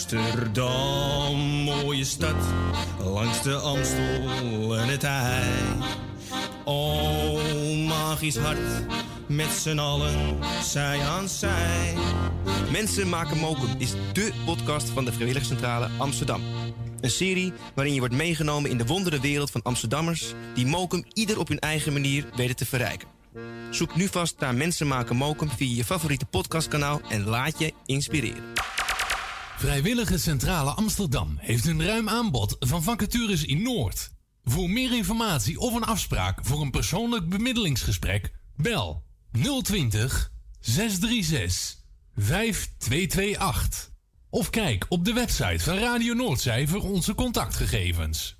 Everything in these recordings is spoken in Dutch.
Amsterdam, mooie stad, langs de Amstel en het IJ. Oh, magisch hart, met z'n allen, zij aan zij. Mensen maken mokum is dé podcast van de Vrijwilligcentrale Amsterdam. Een serie waarin je wordt meegenomen in de wondere wereld van Amsterdammers... die mokum ieder op hun eigen manier weten te verrijken. Zoek nu vast naar Mensen maken mokum via je favoriete podcastkanaal... en laat je inspireren. Vrijwillige Centrale Amsterdam heeft een ruim aanbod van vacatures in Noord. Voor meer informatie of een afspraak voor een persoonlijk bemiddelingsgesprek, bel 020 636 5228. Of kijk op de website van Radio Noordzij voor onze contactgegevens.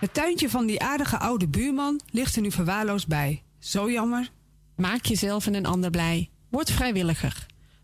Het tuintje van die aardige oude buurman ligt er nu verwaarloosd bij. Zo jammer. Maak jezelf en een ander blij. Word vrijwilliger.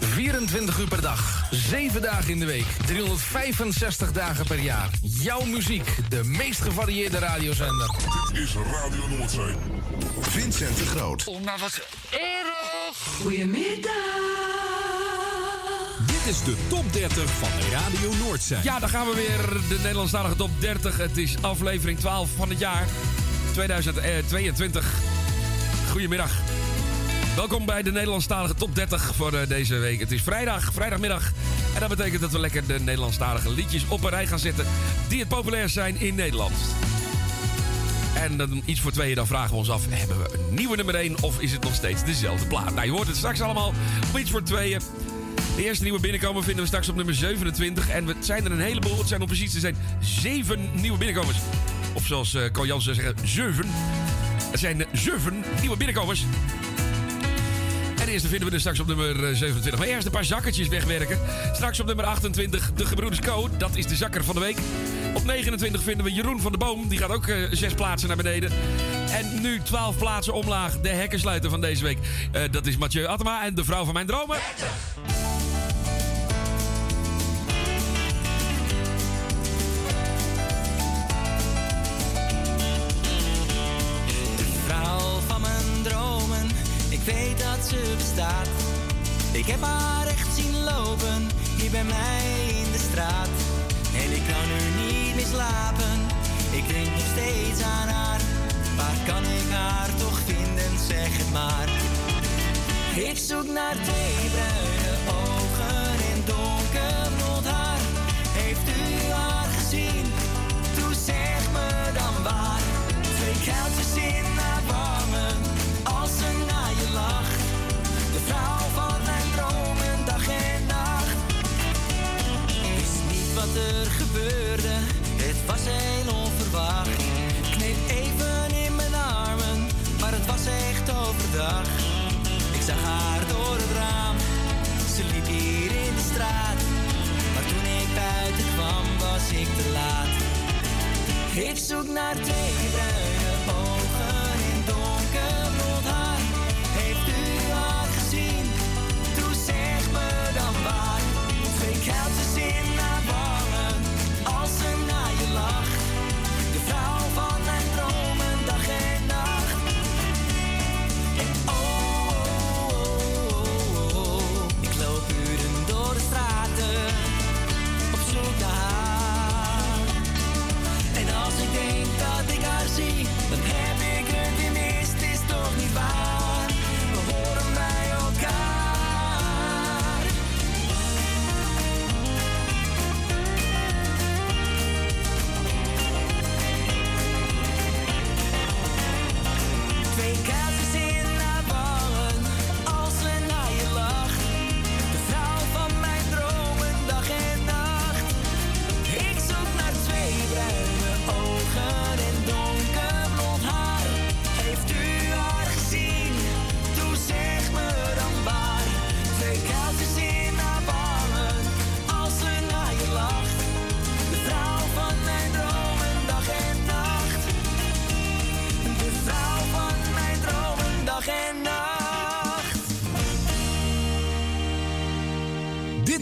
24 uur per dag, 7 dagen in de week, 365 dagen per jaar. Jouw muziek, de meest gevarieerde radiozender. Dit is Radio Noordzee. Vincent de Groot. Oh, maar wat erg. Dit is de top 30 van Radio Noordzij. Ja, dan gaan we weer. De Nederlandstalige top 30. Het is aflevering 12 van het jaar 2022. Goedemiddag. Welkom bij de Nederlandstalige top 30 voor eh, deze week. Het is vrijdag, vrijdagmiddag. En dat betekent dat we lekker de Nederlandstalige liedjes op een rij gaan zetten... die het populair zijn in Nederland. En dan iets voor tweeën, dan vragen we ons af... hebben we een nieuwe nummer 1 of is het nog steeds dezelfde plaat? Nou, je hoort het straks allemaal op iets voor tweeën. De eerste nieuwe binnenkomer vinden we straks op nummer 27. En het zijn er een heleboel. Het zijn om precies te zijn zeven nieuwe binnenkomers. Of zoals uh, Ko Jansen zou zeggen, zeven. Het zijn zeven nieuwe binnenkomers. En de vinden we straks op nummer 27. Maar eerst een paar zakkertjes wegwerken. Straks op nummer 28 de Gebroeders Co. Dat is de zakker van de week. Op 29 vinden we Jeroen van de Boom. Die gaat ook uh, zes plaatsen naar beneden. En nu 12 plaatsen omlaag. De hekkensluiter van deze week. Uh, dat is Mathieu Attema en de vrouw van mijn dromen. ik weet dat ze bestaat. Ik heb haar echt zien lopen, hier bij mij in de straat. En ik kan er niet meer slapen, ik denk nog steeds aan haar. Waar kan ik haar toch vinden, zeg het maar. Ik zoek naar twee bruine ogen.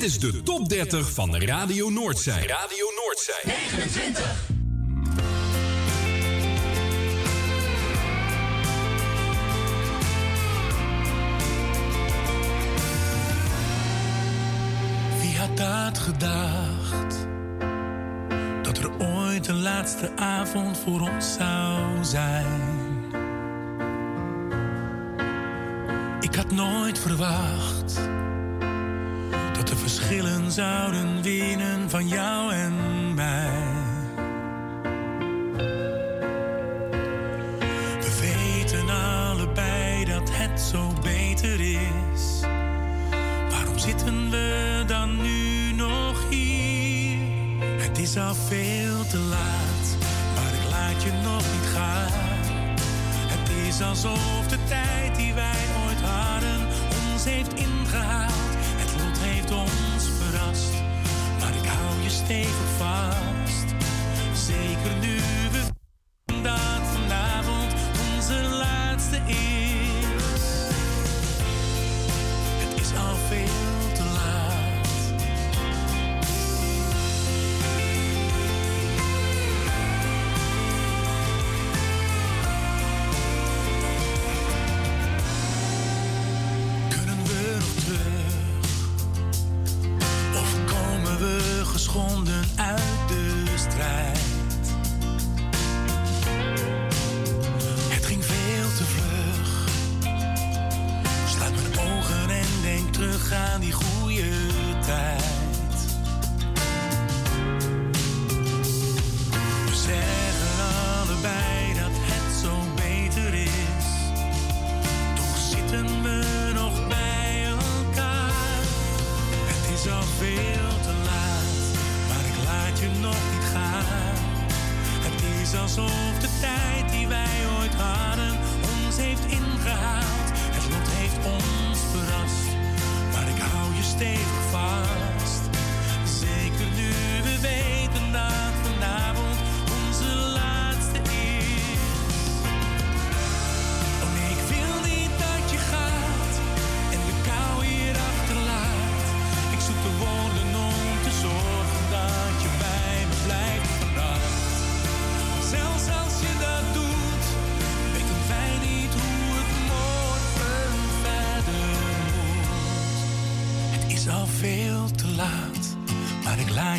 is de top 30 van Radio Noordzij. Radio Noordzij. 29. Wie had dat gedacht? Dat er ooit een laatste avond voor ons zou zijn. Ik had nooit verwacht verschillen zouden winnen van jou en mij. We weten allebei dat het zo beter is. Waarom zitten we dan nu nog hier? Het is al veel te laat, maar ik laat je nog niet gaan. Het is alsof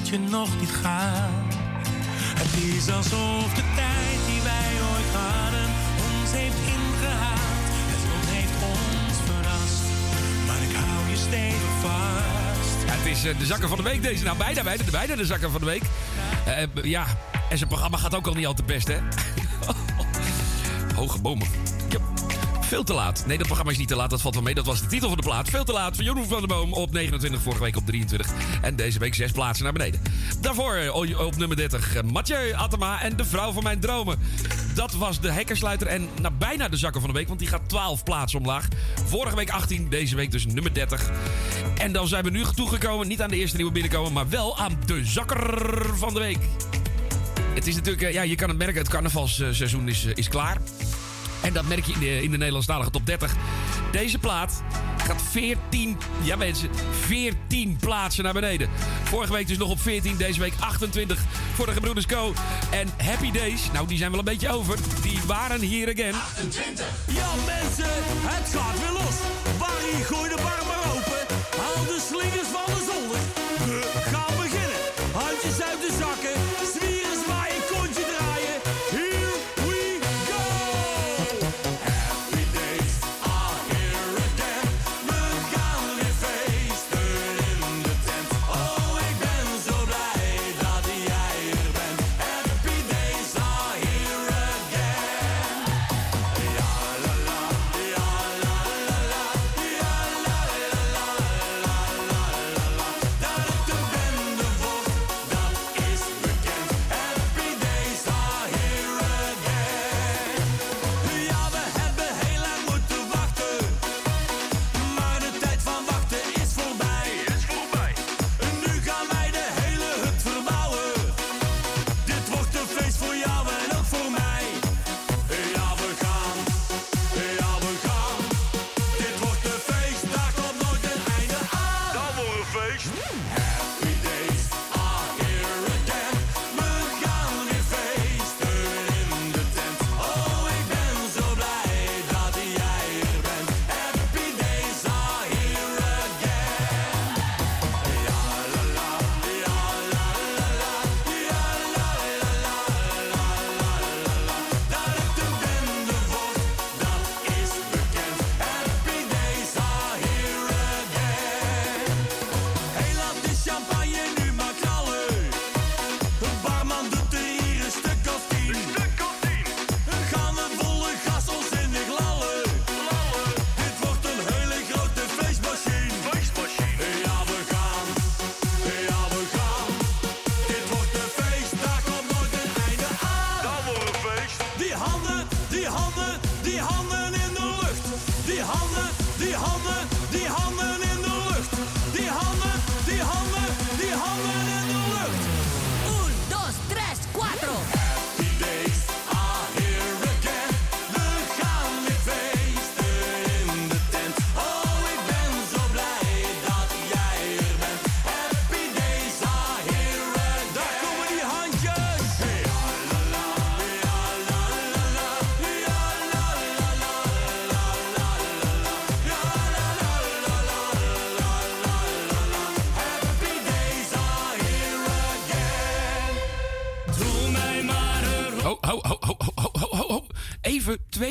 je nog niet gaan. Het is alsof de tijd die wij ooit hadden ons heeft ingehaald. Het lot heeft ons verrast, maar ik hou je stevig vast. Ja, het is eh, de zakken van de week deze. Nou, bijna, bijna, bijna de zakken van de week. Eh, ja, en zijn programma gaat ook al niet al te best, hè? Hoge bomen. Veel te laat. Nee, dat programma is niet te laat. Dat valt wel mee. Dat was de titel van de plaat. Veel te laat van Jeroen van der Boom op 29. Vorige week op 23. En deze week zes plaatsen naar beneden. Daarvoor eh, op nummer 30 eh, Mathieu Atema en de vrouw van mijn dromen. Dat was de hekkersluiter en nou, bijna de zakken van de week. Want die gaat 12 plaatsen omlaag. Vorige week 18. Deze week dus nummer 30. En dan zijn we nu toegekomen. Niet aan de eerste nieuwe binnenkomen. Maar wel aan de zakker van de week. Het is natuurlijk, eh, ja, je kan het merken, het carnavalsseizoen is, eh, is klaar. En dat merk je in de, in de top 30. Deze plaat gaat 14, ja mensen, 14 plaatsen naar beneden. Vorige week dus nog op 14, deze week 28 voor de Gebroeders Co. En Happy Days, nou die zijn wel een beetje over. Die waren hier again. 28. Ja mensen, het gaat weer los. Barry, gooi de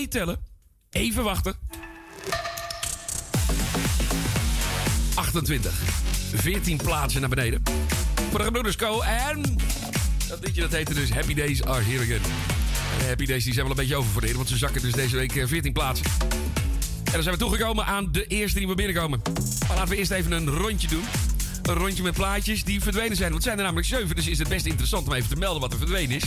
Tellen. Even wachten. 28. 14 plaatsen naar beneden. Voor de Gebroeders Co. En dat liedje dat heette dus Happy Days Are Here Again. Happy Days die zijn wel een beetje over want ze zakken dus deze week eh, 14 plaatsen. En dan zijn we toegekomen aan de eerste die we binnenkomen. Maar laten we eerst even een rondje doen. Een rondje met plaatjes die verdwenen zijn. Want het zijn er namelijk zeven, dus is het best interessant om even te melden wat er verdwenen is.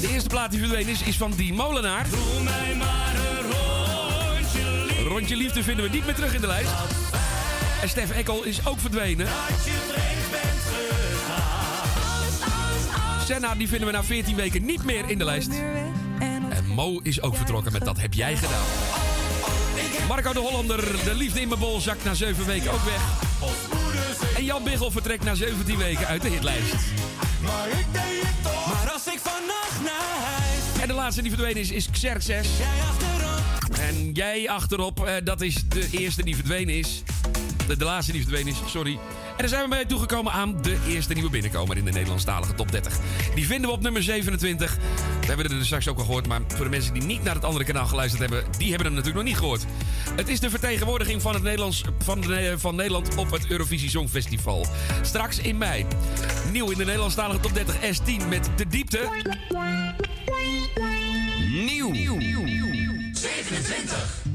De eerste plaat die verdwenen is, is van Die Molenaar. Doe mij maar een rondje lief. Rondje Liefde vinden we niet meer terug in de lijst. En Stef Ekkel is ook verdwenen. Dat je vreemd bent. Senna die vinden we na 14 weken niet meer in de lijst. En Mo is ook vertrokken met Dat heb jij gedaan. Marco de Hollander, de liefde in mijn bol, zakt na 7 weken ook weg. En Jan Biggel vertrekt na 17 weken uit de hitlijst. Maar ik deed het toch. En de laatste die verdwenen is, is Xerxes. Jij achterop. En jij achterop, eh, dat is de eerste die verdwenen is. de, de laatste die verdwenen is, sorry. En dan zijn we bij toegekomen aan de eerste nieuwe binnenkomer in de Nederlandstalige top 30. Die vinden we op nummer 27. We hebben er dus straks ook al gehoord, maar voor de mensen die niet naar het andere kanaal geluisterd hebben, die hebben hem natuurlijk nog niet gehoord. Het is de vertegenwoordiging van, het Nederlands, van, de- van Nederland op het Eurovisie Songfestival. Straks in mei. Nieuw in de Nederlandstalige top 30 S10 met de diepte. Nieuw. 27.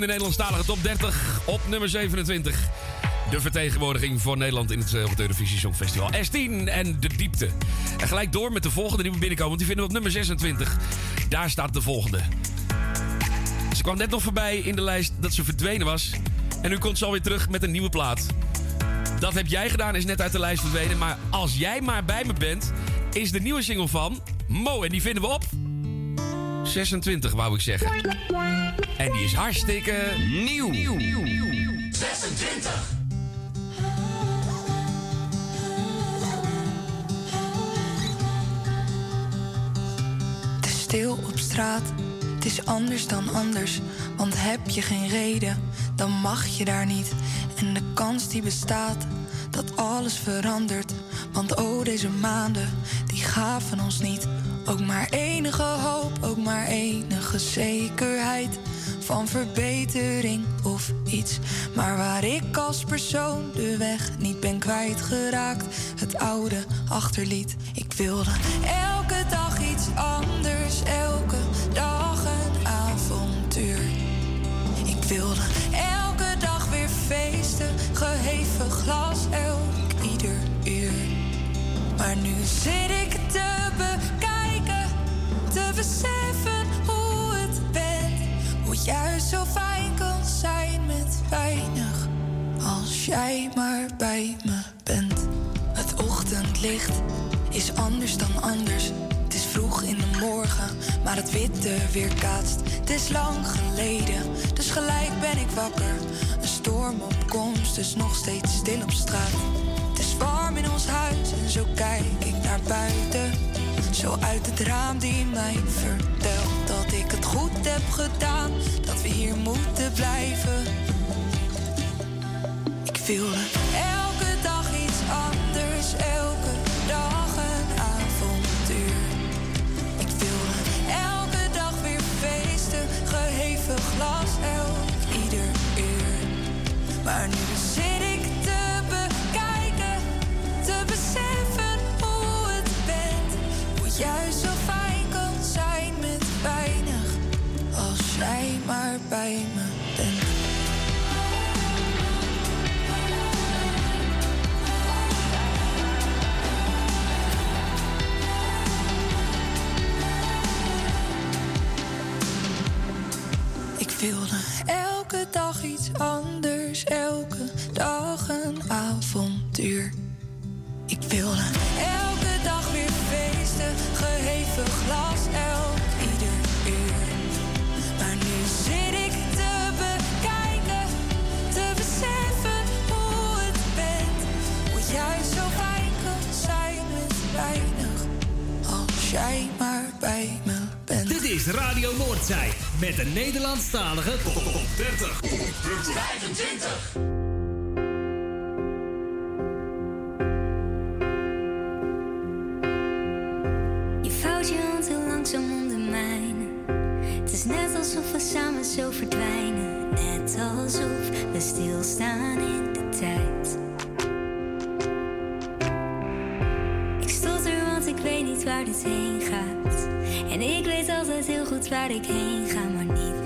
In de Nederlandstalige top 30 op nummer 27. De vertegenwoordiging voor Nederland in het, eh, op Eurovisie Songfestival. S10 en de diepte. En gelijk door met de volgende die we binnenkomen. Want die vinden we op nummer 26. Daar staat de volgende. Ze kwam net nog voorbij in de lijst dat ze verdwenen was. En nu komt ze alweer terug met een nieuwe plaat. Dat heb jij gedaan, is net uit de lijst verdwenen. Maar als jij maar bij me bent, is de nieuwe single van Mo. En die vinden we op 26, wou ik zeggen. En die is hartstikke nieuw. 26. Het is stil op straat, het is anders dan anders. Want heb je geen reden, dan mag je daar niet. En de kans die bestaat, dat alles verandert. Want oh, deze maanden, die gaven ons niet. Ook maar enige hoop, ook maar enige zekerheid. Van verbetering of iets. Maar waar ik als persoon de weg niet ben kwijtgeraakt. Het oude achterliet. Ik wilde elke dag iets anders. Elke juist zo fijn kan zijn met weinig. Als jij maar bij me bent. Het ochtendlicht is anders dan anders. Het is vroeg in de morgen, maar het witte weerkaatst. Het is lang geleden, dus gelijk ben ik wakker. Een storm op komst, dus nog steeds stil op straat. Het is warm in ons huis en zo kijk ik naar buiten. Zo uit het raam die mij vertelt dat ik het goed heb gedaan. Dat we hier moeten blijven. wilde elke dag iets anders, dag iets anders, elke dag een avontuur. Ik wilde elke dag weer feesten, geheven glas, elk ieder uur. Maar nu zit ik te bekijken, te beseffen hoe het bent. Hoe juist zo fijn kan zijn met weinig, als jij maar bij me bent. Dit is Radio Noordzij met de Nederlandstalige top 30. 25. Je vouwt je hand heel langzaam om. Het is net alsof we samen zo verdwijnen. Net alsof we stilstaan in de tijd. Ik weet niet waar dit heen gaat. En ik weet altijd heel goed waar ik heen ga. Maar niet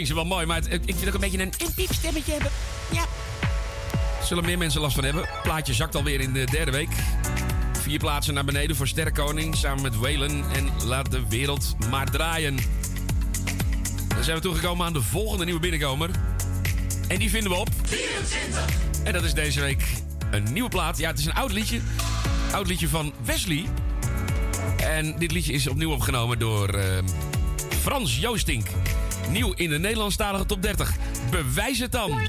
zingt ze wel mooi, maar het- ik vind ook een beetje een inpiepstemmetje hebben. Ja. Zullen meer mensen last van hebben. Plaatje zakt alweer in de derde week. Vier plaatsen naar beneden voor Sterrenkoning. Samen met Waylon en Laat de Wereld maar draaien. Dan zijn we toegekomen aan de volgende nieuwe binnenkomer. En die vinden we op... 24. En dat is deze week een nieuwe plaat. Ja, het is een oud liedje. Oud liedje van Wesley. En dit liedje is opnieuw opgenomen door eh, Frans Joostink. Nieuw in de Nederlandstalige top 30. Bewijs het dan.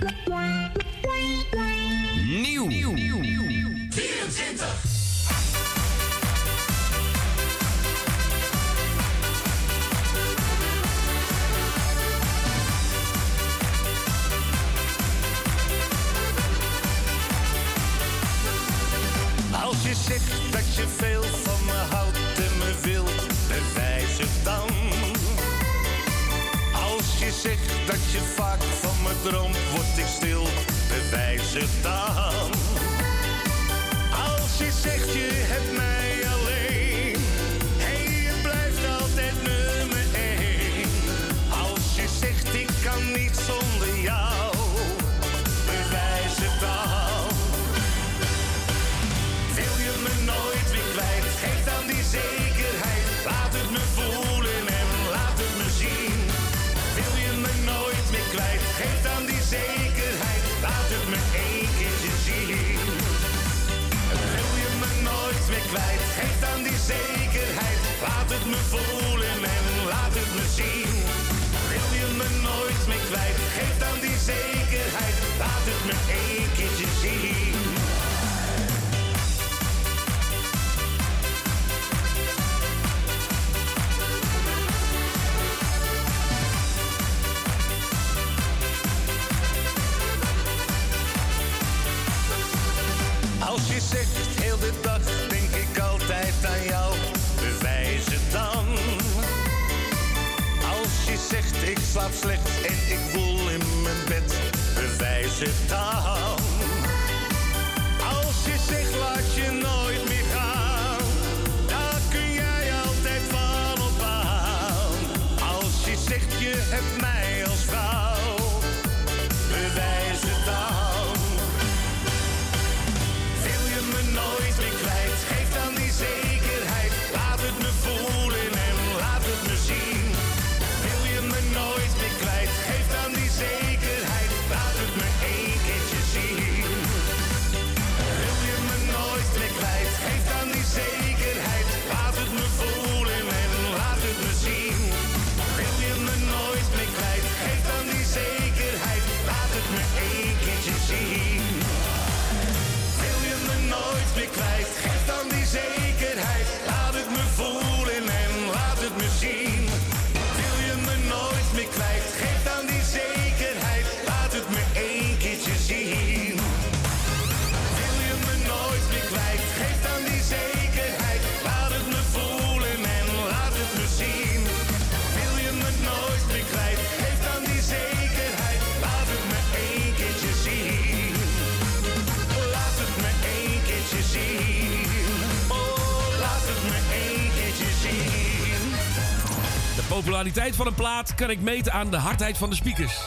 populariteit van een plaat kan ik meten aan de hardheid van de speakers.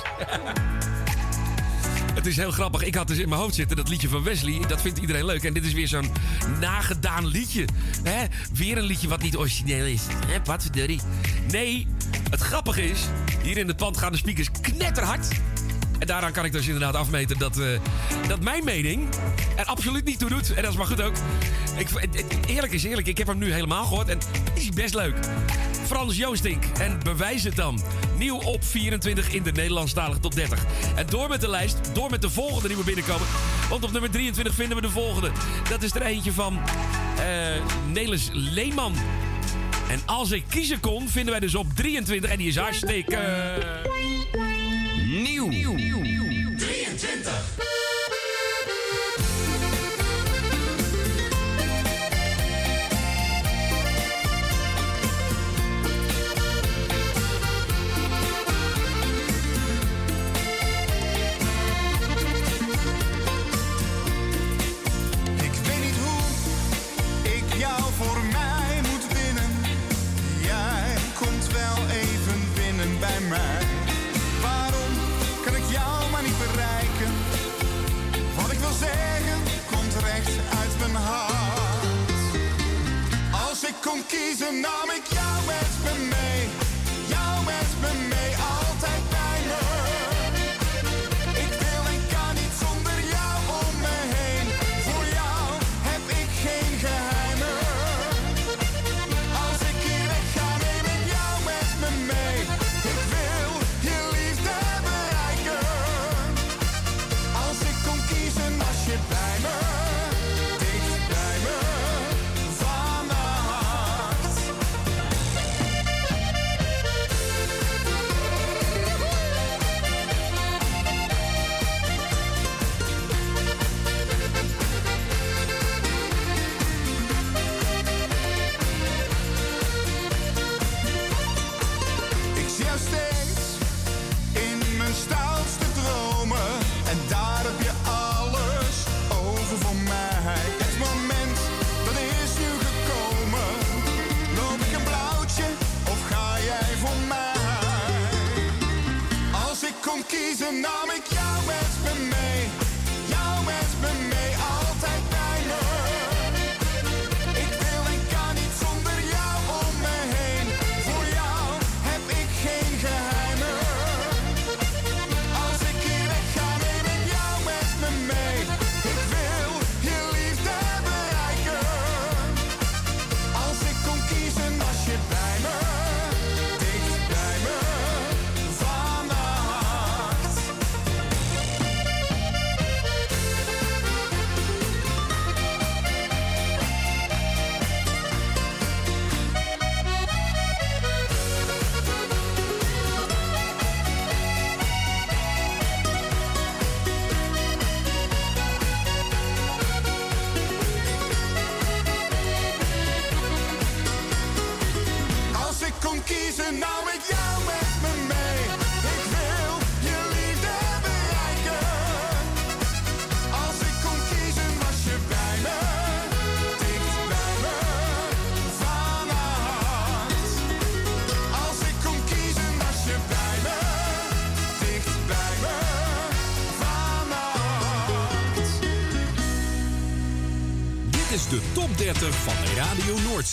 Het is heel grappig. Ik had dus in mijn hoofd zitten dat liedje van Wesley. Dat vindt iedereen leuk. En dit is weer zo'n nagedaan liedje. Hè? Weer een liedje wat niet origineel is. Hè? Wat verdorie. Nee, het grappige is... hier in het pand gaan de speakers knetterhard. En daaraan kan ik dus inderdaad afmeten dat, eh, dat mijn mening er absoluut niet toe doet. En dat is maar goed ook. Ik, eerlijk is eerlijk, ik heb hem nu helemaal gehoord en is is best leuk. Frans Joostink en Bewijs het dan. Nieuw op 24 in de Nederlandstalige top 30. En door met de lijst, door met de volgende die we binnenkomen. Want op nummer 23 vinden we de volgende. Dat is er eentje van uh, Nelis Leeman. En als ik kiezen kon, vinden wij dus op 23. En die is hartstikke... Eh, nieuw. Nieuw.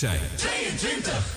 zijn. 22!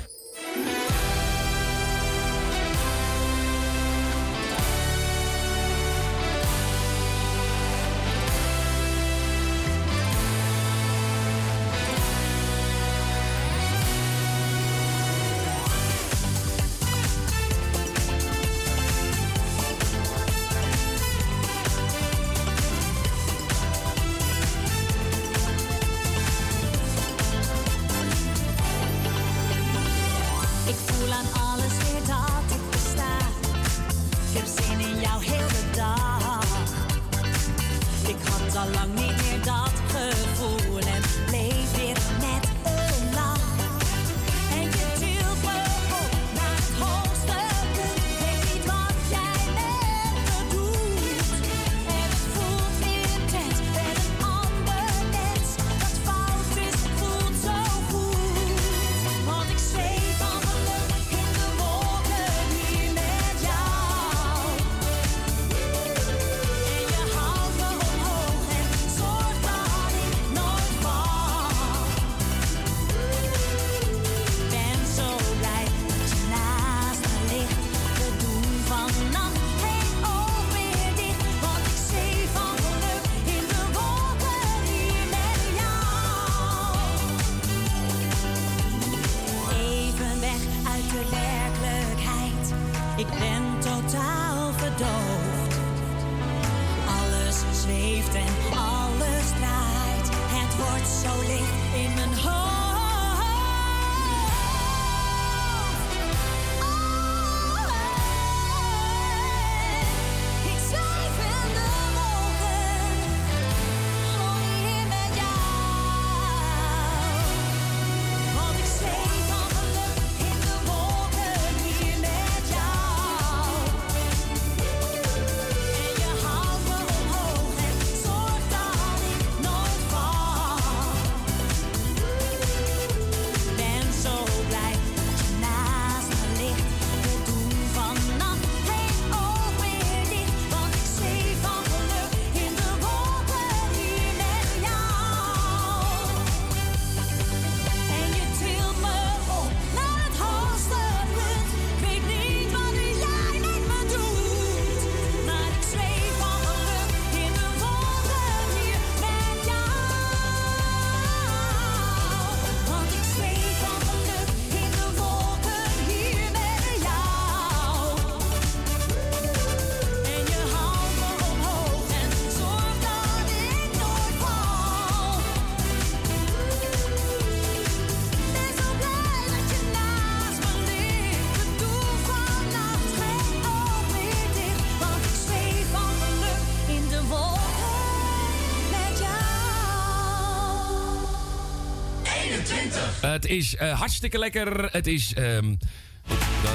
Het is eh, hartstikke lekker. Het is. Ehm, um,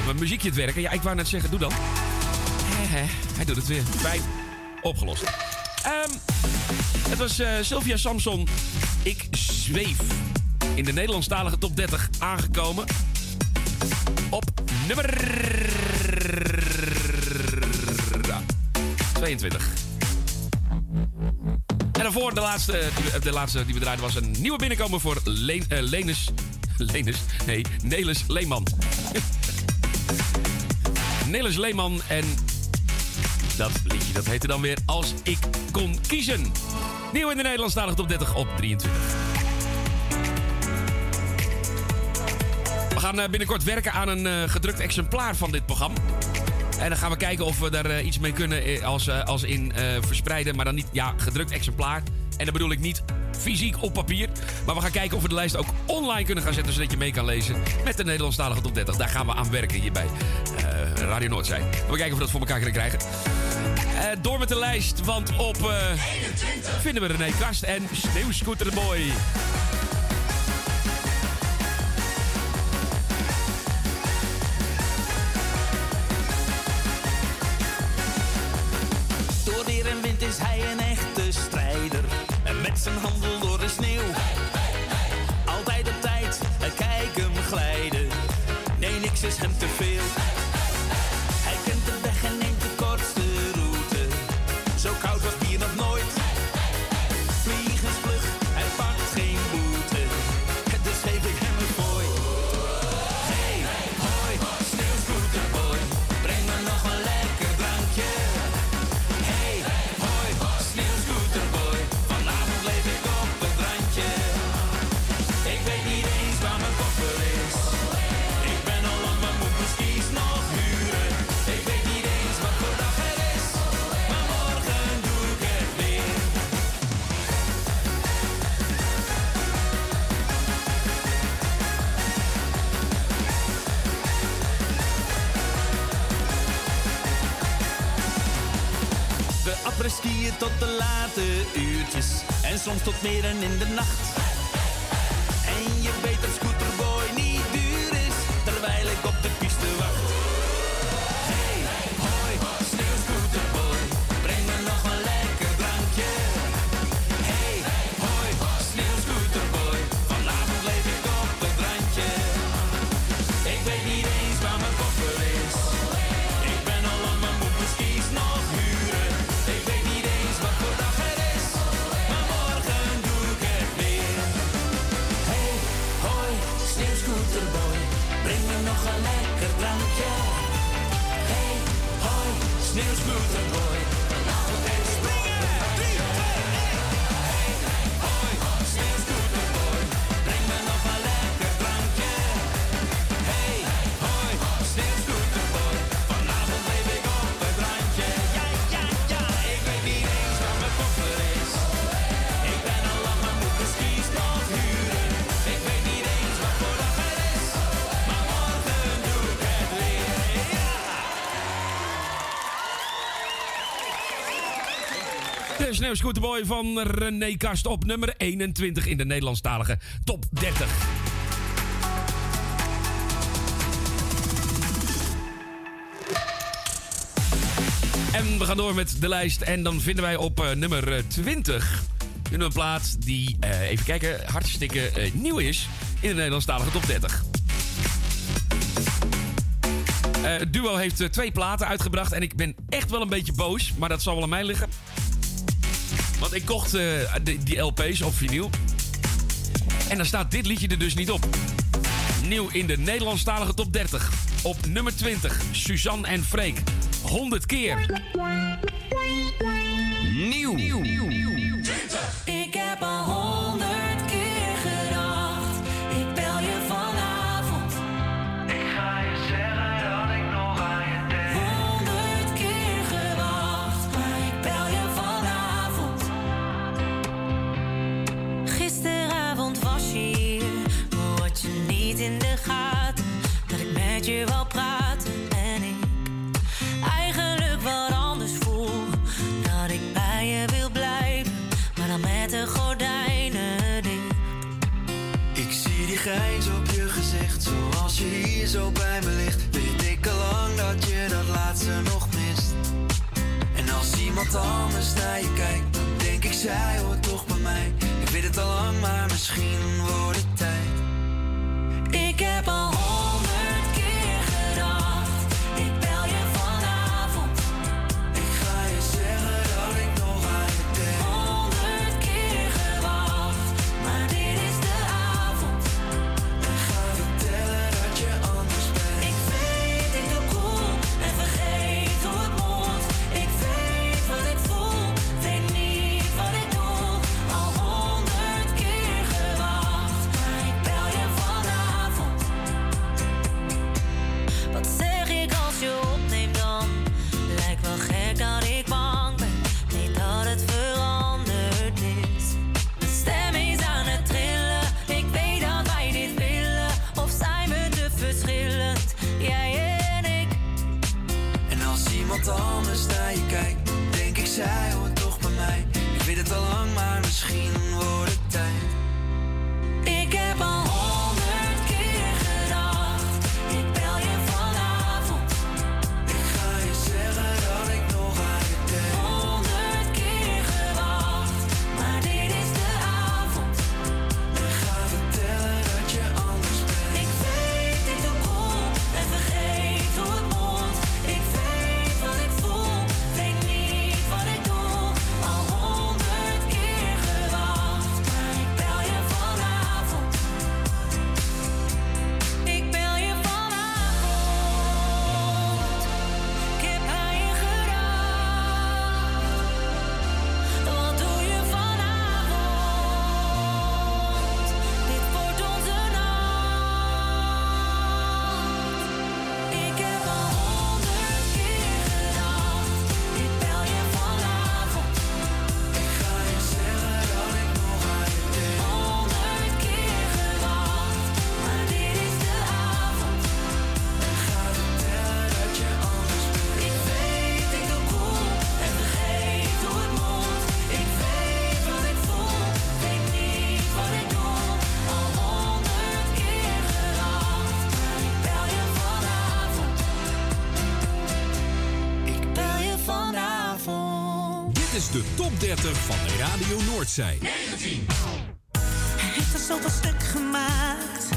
mijn muziekje het werken. Ja, ik wou net zeggen, doe dan. Hij doet het weer. Fijn. Opgelost. Ehm, het was eh, Sylvia Samson. Ik zweef. In de Nederlandstalige top 30 aangekomen. Op nummer 22. En daarvoor, de laatste, de laatste die we draaiden, was een nieuwe binnenkomen voor Len, eh, Lenus Lenus? Nee, Nelis Leeman. Nelis Leeman en dat liedje dat heette dan weer Als ik kon kiezen. Nieuw in de Nederlandstalige top 30 op 23. We gaan eh, binnenkort werken aan een eh, gedrukt exemplaar van dit programma. En dan gaan we kijken of we daar eh, iets mee kunnen als, als in verspreiden. Maar dan niet, ja, gedrukt exemplaar. En dan bedoel ik niet fysiek op papier. Maar we gaan kijken of we de lijst ook online kunnen gaan zetten. Zodat je mee kan lezen met de Nederlandstalige top 30. Daar gaan we aan werken hier bij eh, Radio Noordzij. En we kijken of we dat voor elkaar kunnen krijgen. Eh, door met de lijst, want op eh, vinden we René Kast en Sneeuwscooterboy. Door De Sneeuwscooterboy van René Kast op nummer 21 in de Nederlandstalige top 30. En we gaan door met de lijst. En dan vinden wij op eh, nummer eh, 20 vinden we een plaat die, eh, even kijken, hartstikke eh, nieuw is in de Nederlandstalige top 30. Eh, het duo heeft eh, twee platen uitgebracht en ik ben echt wel een beetje boos, maar dat zal wel aan mij liggen. Ik kocht eh, die, LP's op vinyl. En dan staat dit liedje er dus niet op. Nieuw in de Nederlandstalige top 30. Op nummer 20, Suzanne en Freek. 100 keer. Nieuw. Ik iemand anders naar je kijkt, dan denk ik zij hoort toch bij mij. Ik weet het al lang, maar misschien wordt het tijd. Ik heb al 19. Hij heeft er zoveel stuk gemaakt.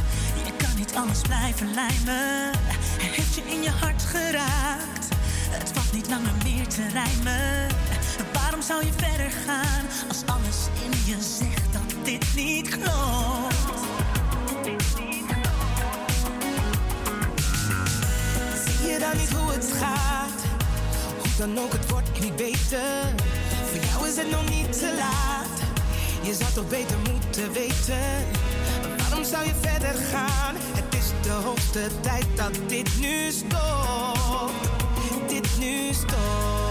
Je kan niet alles blijven lijmen. Hij heeft je in je hart geraakt. Het valt niet langer meer te rijmen. Waarom zou je verder gaan als alles in je zegt dat dit niet klopt? Zie je dan niet hoe het gaat? Hoe dan ook, het wordt niet beter. Voor jou is het nog niet te laat je zou toch beter moeten weten. Waarom zou je verder gaan? Het is de hoogste tijd dat dit nu stopt. Dit nu stopt.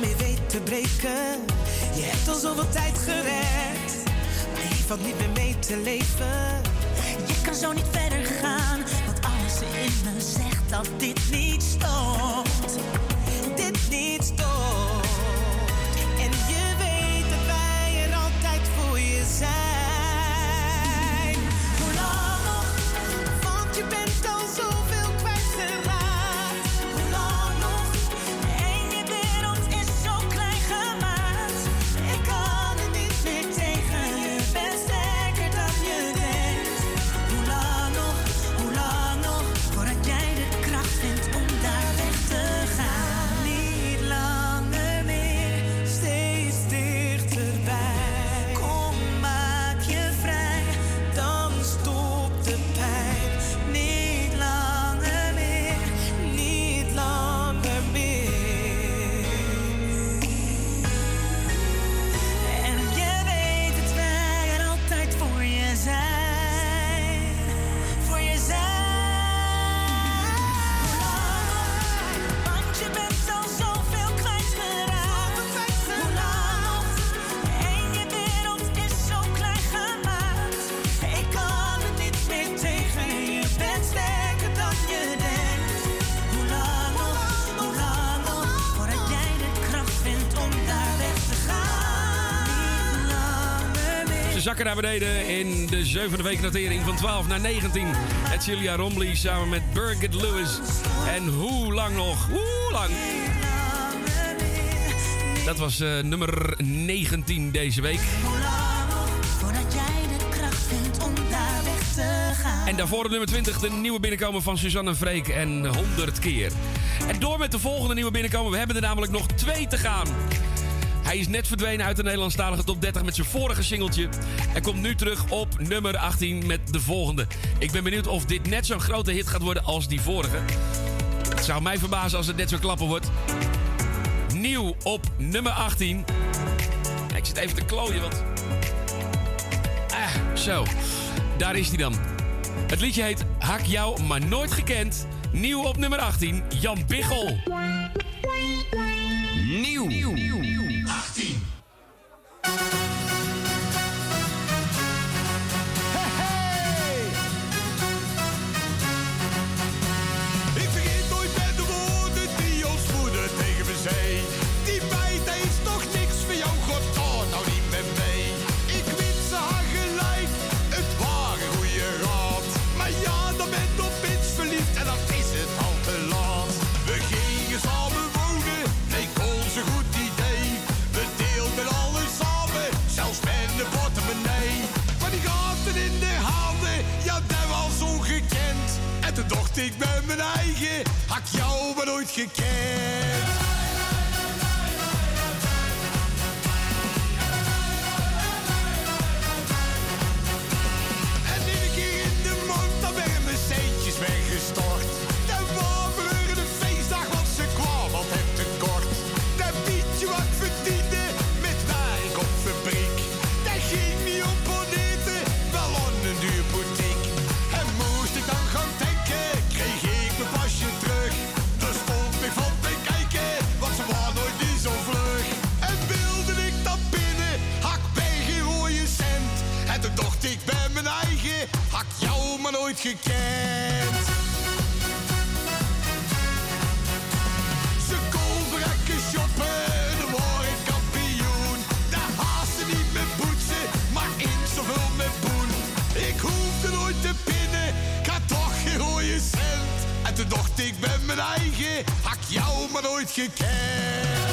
jou weet te breken. Je hebt al zoveel tijd gered, maar je valt niet meer mee te leven. Je kan zo niet verder gaan, want alles in me zegt dat dit niet stopt. Dit niet stopt. zakken naar beneden in de zevende week notering van 12 naar 19. Het Julia Romley samen met Birgit Lewis. En hoe lang nog? Hoe lang? Dat was eh, nummer 19 deze week. En daarvoor op nummer 20 de nieuwe binnenkomen van Suzanne Vreek en 100 keer. En door met de volgende nieuwe binnenkomen. We hebben er namelijk nog twee te gaan. Hij is net verdwenen uit de Nederlandstalige top 30 met zijn vorige singeltje. En komt nu terug op nummer 18 met de volgende. Ik ben benieuwd of dit net zo'n grote hit gaat worden als die vorige. Het zou mij verbazen als het net zo klappen wordt. Nieuw op nummer 18. Ja, Ik zit even te klooien, want... Ah, zo. Daar is hij dan. Het liedje heet Hak jou, maar nooit gekend. Nieuw op nummer 18, Jan Biggel. Nieuw. 18. Ik bij mijn eigen, had jou maar nooit gekend. Nooit gekend. Ze kon verrekken shoppen, word ik kampioen. Daar haastte niet met poetsen, maar in zoveel met poen. Ik hoefde nooit te pinnen, ik had toch geen rode cent. En toen dacht ik bij mijn eigen, hak jou maar nooit gekend.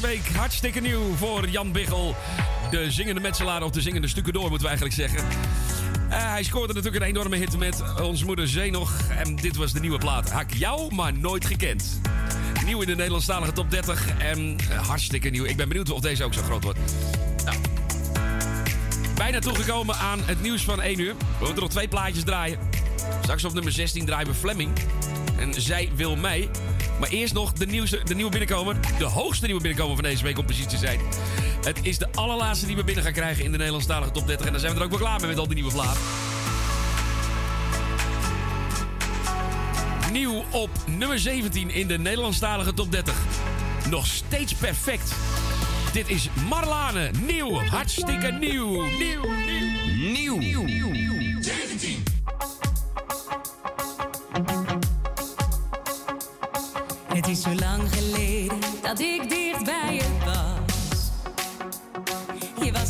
Deze week. Hartstikke nieuw voor Jan Biggel. De zingende metselaar of de zingende stukken door, moeten we eigenlijk zeggen. Eh, hij scoorde natuurlijk een enorme hit met Onze Moeder Zee nog. En dit was de nieuwe plaat. Hak jou, maar nooit gekend. Nieuw in de Nederlandstalige top 30. En eh, hartstikke nieuw. Ik ben benieuwd of deze ook zo groot wordt. Nou. Bijna toegekomen aan het nieuws van 1 uur. We moeten nog twee plaatjes draaien. Straks op nummer 16 draaien we Fleming. En zij wil mij. Maar eerst nog de, nieuwste, de nieuwe binnenkomer. De hoogste nieuwe binnenkomer van deze week om precies te zijn. Het is de allerlaatste die we binnen gaan krijgen in de Nederlandstalige top 30. En daar zijn we er ook wel klaar mee met al die nieuwe platen. Nieuw op nummer 17 in de Nederlandstalige top 30. Nog steeds perfect. Dit is Marlane. Nieuw. Hartstikke nieuw. Nieuw. Nieuw. Nieuw. 17.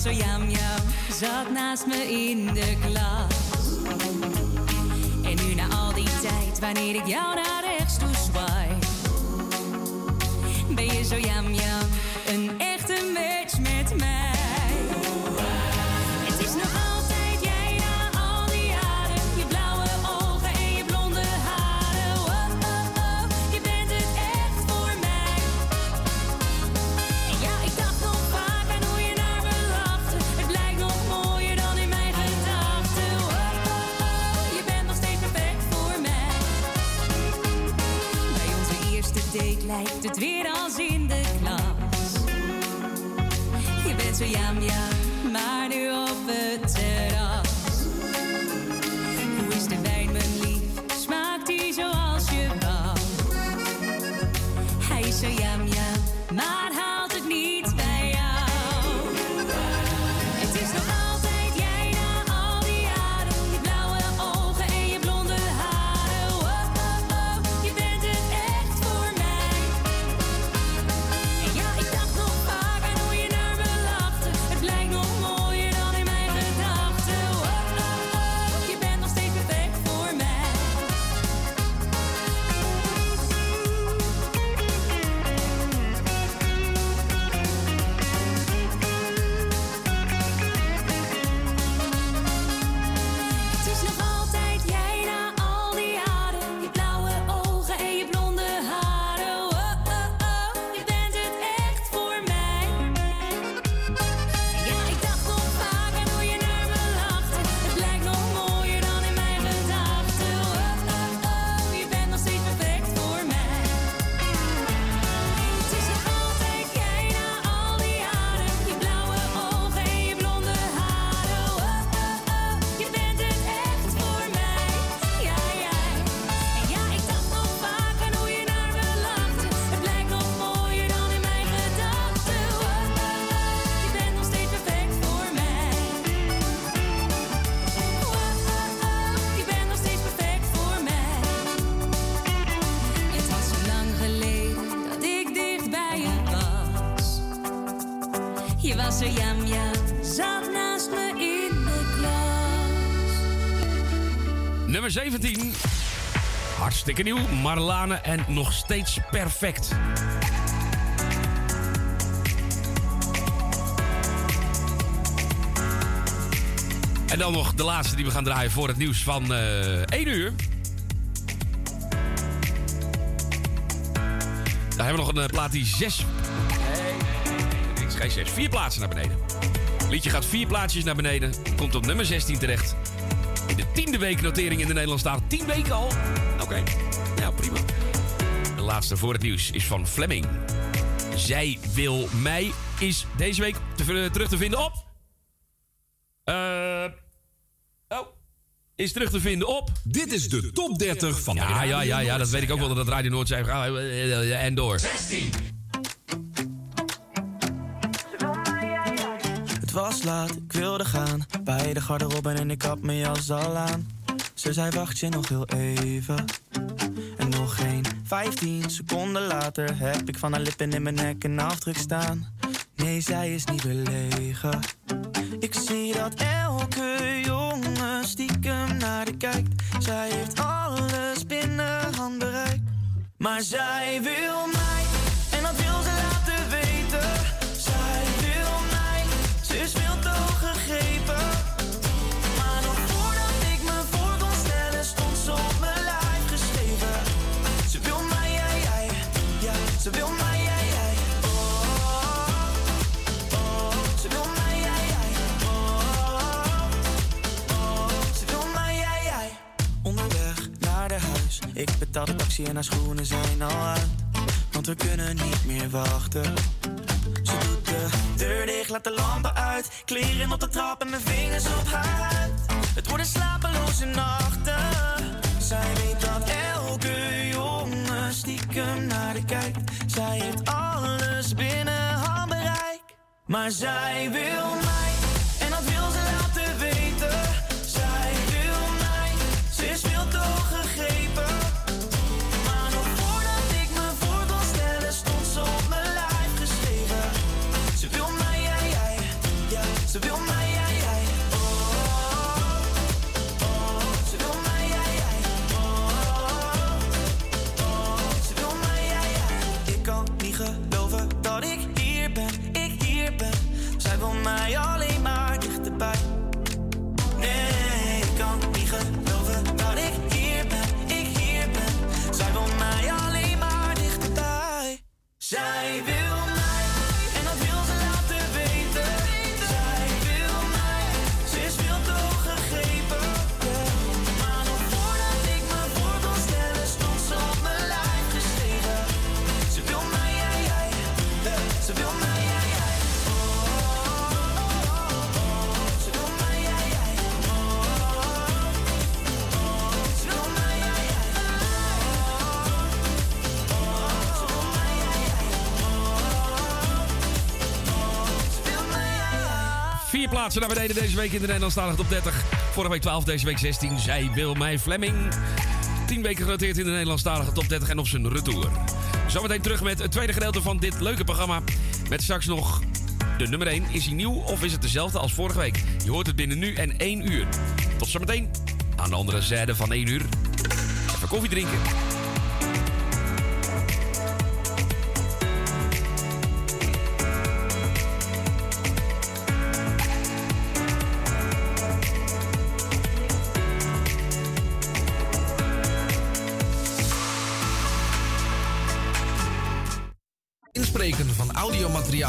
Zo jam jam, zat naast me in de klas. En nu na al die tijd, wanneer ik jou naar rechts toe zwaai, ben je zo jam jam, een lijkt het weer Marlane en nog steeds perfect. En dan nog de laatste die we gaan draaien voor het nieuws van eh 1 uur. Daar hebben we nog een eh, plaat die zes... Nee, niks, geen zes. Vier plaatsen naar beneden. Liedje gaat vier plaatsjes naar beneden. Komt op nummer 16 terecht. In de tiende week notering in de Nederlandstaal. Tien weken al? Oké, ja prima. De laatste voor het nieuws is van Fleming. Zij wil mij is deze week te- terug te vinden op... Eh... oh. Is terug te vinden op... Dit is de top 30 van de Ja, ja, ja, ja, dat weet ik ook wel dat het Radio Noord zei. Ah, En door. Het was laat, ik wilde gaan. Bij de garderobe en ik had mijn jas al aan. Ze zei wacht je nog heel even. En nog geen 15 seconden later heb ik van haar lippen in mijn nek een afdruk staan. Nee, zij is niet belegen. Ik zie dat elke jongen stiekem naar de kijkt. Zij heeft alles binnen handbereik. Maar zij wil mij, en dat wil ze laten weten. Zij wil mij, ze is veel te hoog gegrepen. Ze wil mij, jij, jij. Oh, ze wil mij, jij, jij. Ze wil mij, jij, jij. Onderweg naar de huis, ik betaal de taxi en haar schoenen zijn al uit. Want we kunnen niet meer wachten. Ze doet de deur dicht, laat de lampen uit. Kleren op de trap en mijn vingers op haar huid. Het worden slapeloze nachten. Zij weet dat elke jongen stiekem naar de kijkt. Zij heeft alles binnen handbereik. Maar zij wil mij, en dat wil ze laten weten. Jive plaatsen naar beneden deze week in de Nederlandstalige top 30. Vorige week 12, deze week 16. Zij wil mij Fleming. 10 weken genoteerd in de Nederlandstalige top 30 en op zijn retour. Zometeen terug met het tweede gedeelte van dit leuke programma. Met straks nog de nummer 1. Is hij nieuw of is het dezelfde als vorige week? Je hoort het binnen nu en 1 uur. Tot zometeen. Aan de andere zijde van 1 uur. Even koffie drinken.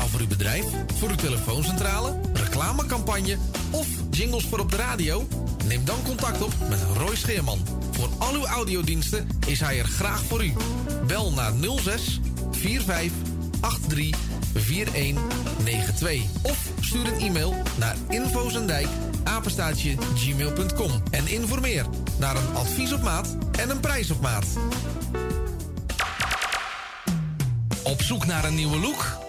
Voor uw bedrijf, voor uw telefooncentrale, reclamecampagne of jingles voor op de radio? Neem dan contact op met Roy Scheerman. Voor al uw audiodiensten is hij er graag voor u. Bel naar 06 45 83 4192 of stuur een e-mail naar infozendijk apenstaatje gmail.com en informeer naar een advies op maat en een prijs op maat. Op zoek naar een nieuwe look?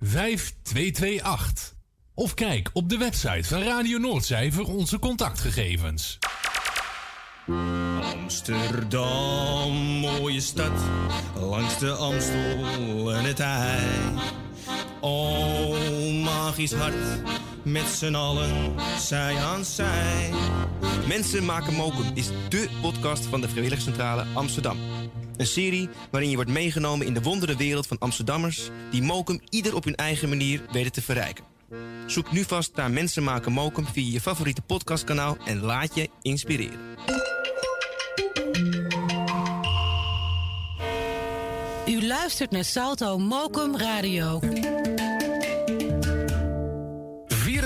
5228. Of kijk op de website van Radio Noordzij voor onze contactgegevens. Amsterdam, mooie stad, langs de Amstel en het IJ. Oh, magisch hart, met z'n allen, zij aan zij. Mensen maken mokum is dé podcast van de Vrijwilligcentrale Amsterdam. Een serie waarin je wordt meegenomen in de wondere wereld van Amsterdammers... die mokum ieder op hun eigen manier weten te verrijken. Zoek nu vast naar Mensen maken mokum via je favoriete podcastkanaal... en laat je inspireren. U luistert naar Salto Mokum Radio.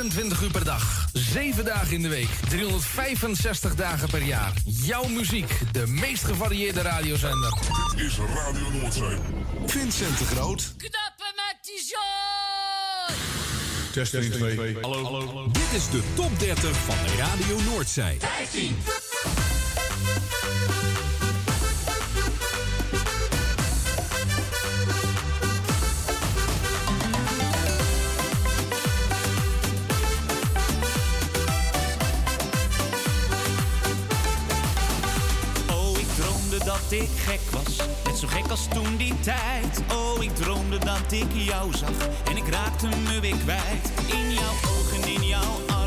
24 uur per dag, 7 dagen in de week, 365 dagen per jaar. Jouw muziek, de meest gevarieerde radiozender. Dit is Radio Noordzee. Vincent de Groot. Knappen met die! Testing 2. Hallo. Hallo. Dit is de top 30 van Radio Noordzij. 15. Dat ik gek was, net zo gek als toen die tijd. Oh, ik droomde dat ik jou zag en ik raakte me weer kwijt. In jouw ogen, in jouw armen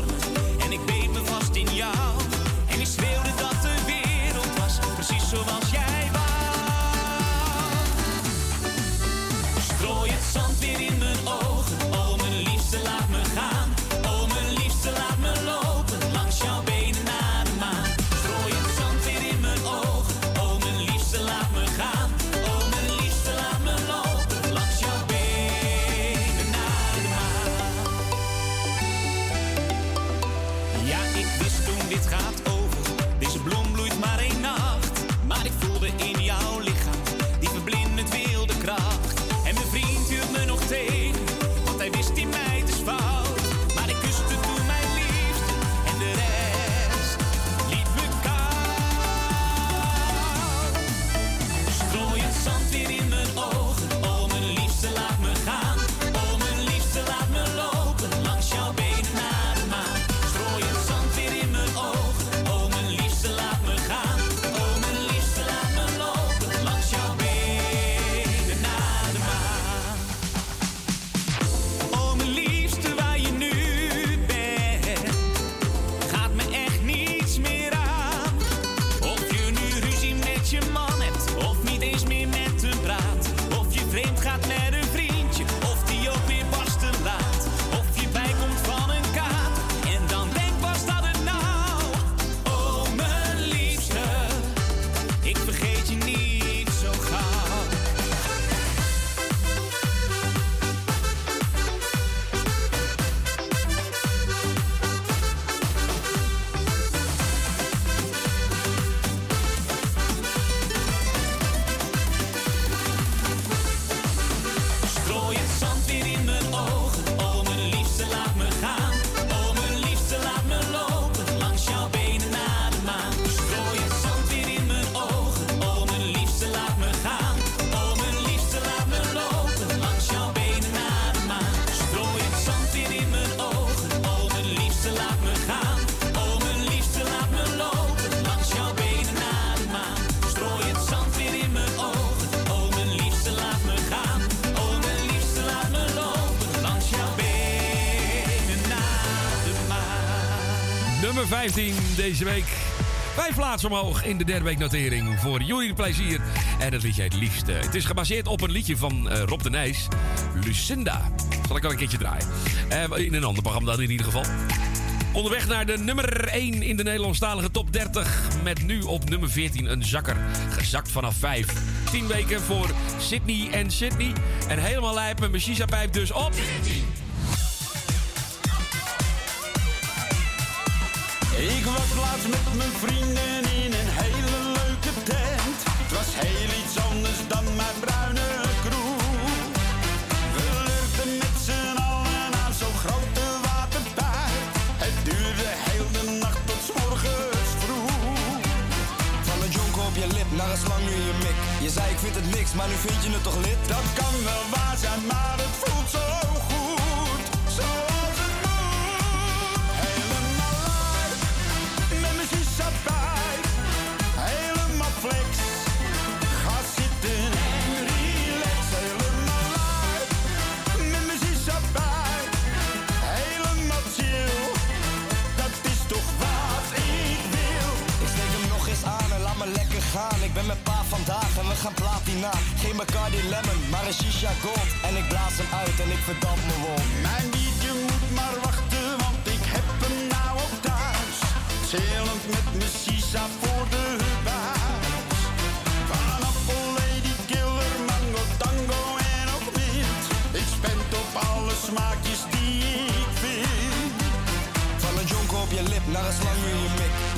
Vijf plaatsen omhoog in de derde week notering voor jullie plezier. En het liedje heet Liefste. Het is gebaseerd op een liedje van eh, Rob de Nijs. Lucinda. Zal ik wel een keertje draaien. Eh, in een ander programma dan in ieder geval. Onderweg naar de nummer 1 in de Nederlandstalige top 30. Met nu op nummer 14 een zakker. Gezakt vanaf 5. 10 weken voor Sydney en Sydney. En helemaal lijp een Shisha-pijp dus op. Ik ben met pa vandaag en we gaan platina. Geen Bacardi Lemon, maar een shisha gold. En ik blaas hem uit en ik verdamp me wond. Mijn biertje moet maar wachten, want ik heb hem nou ook thuis. Chillend met mijn shisha voor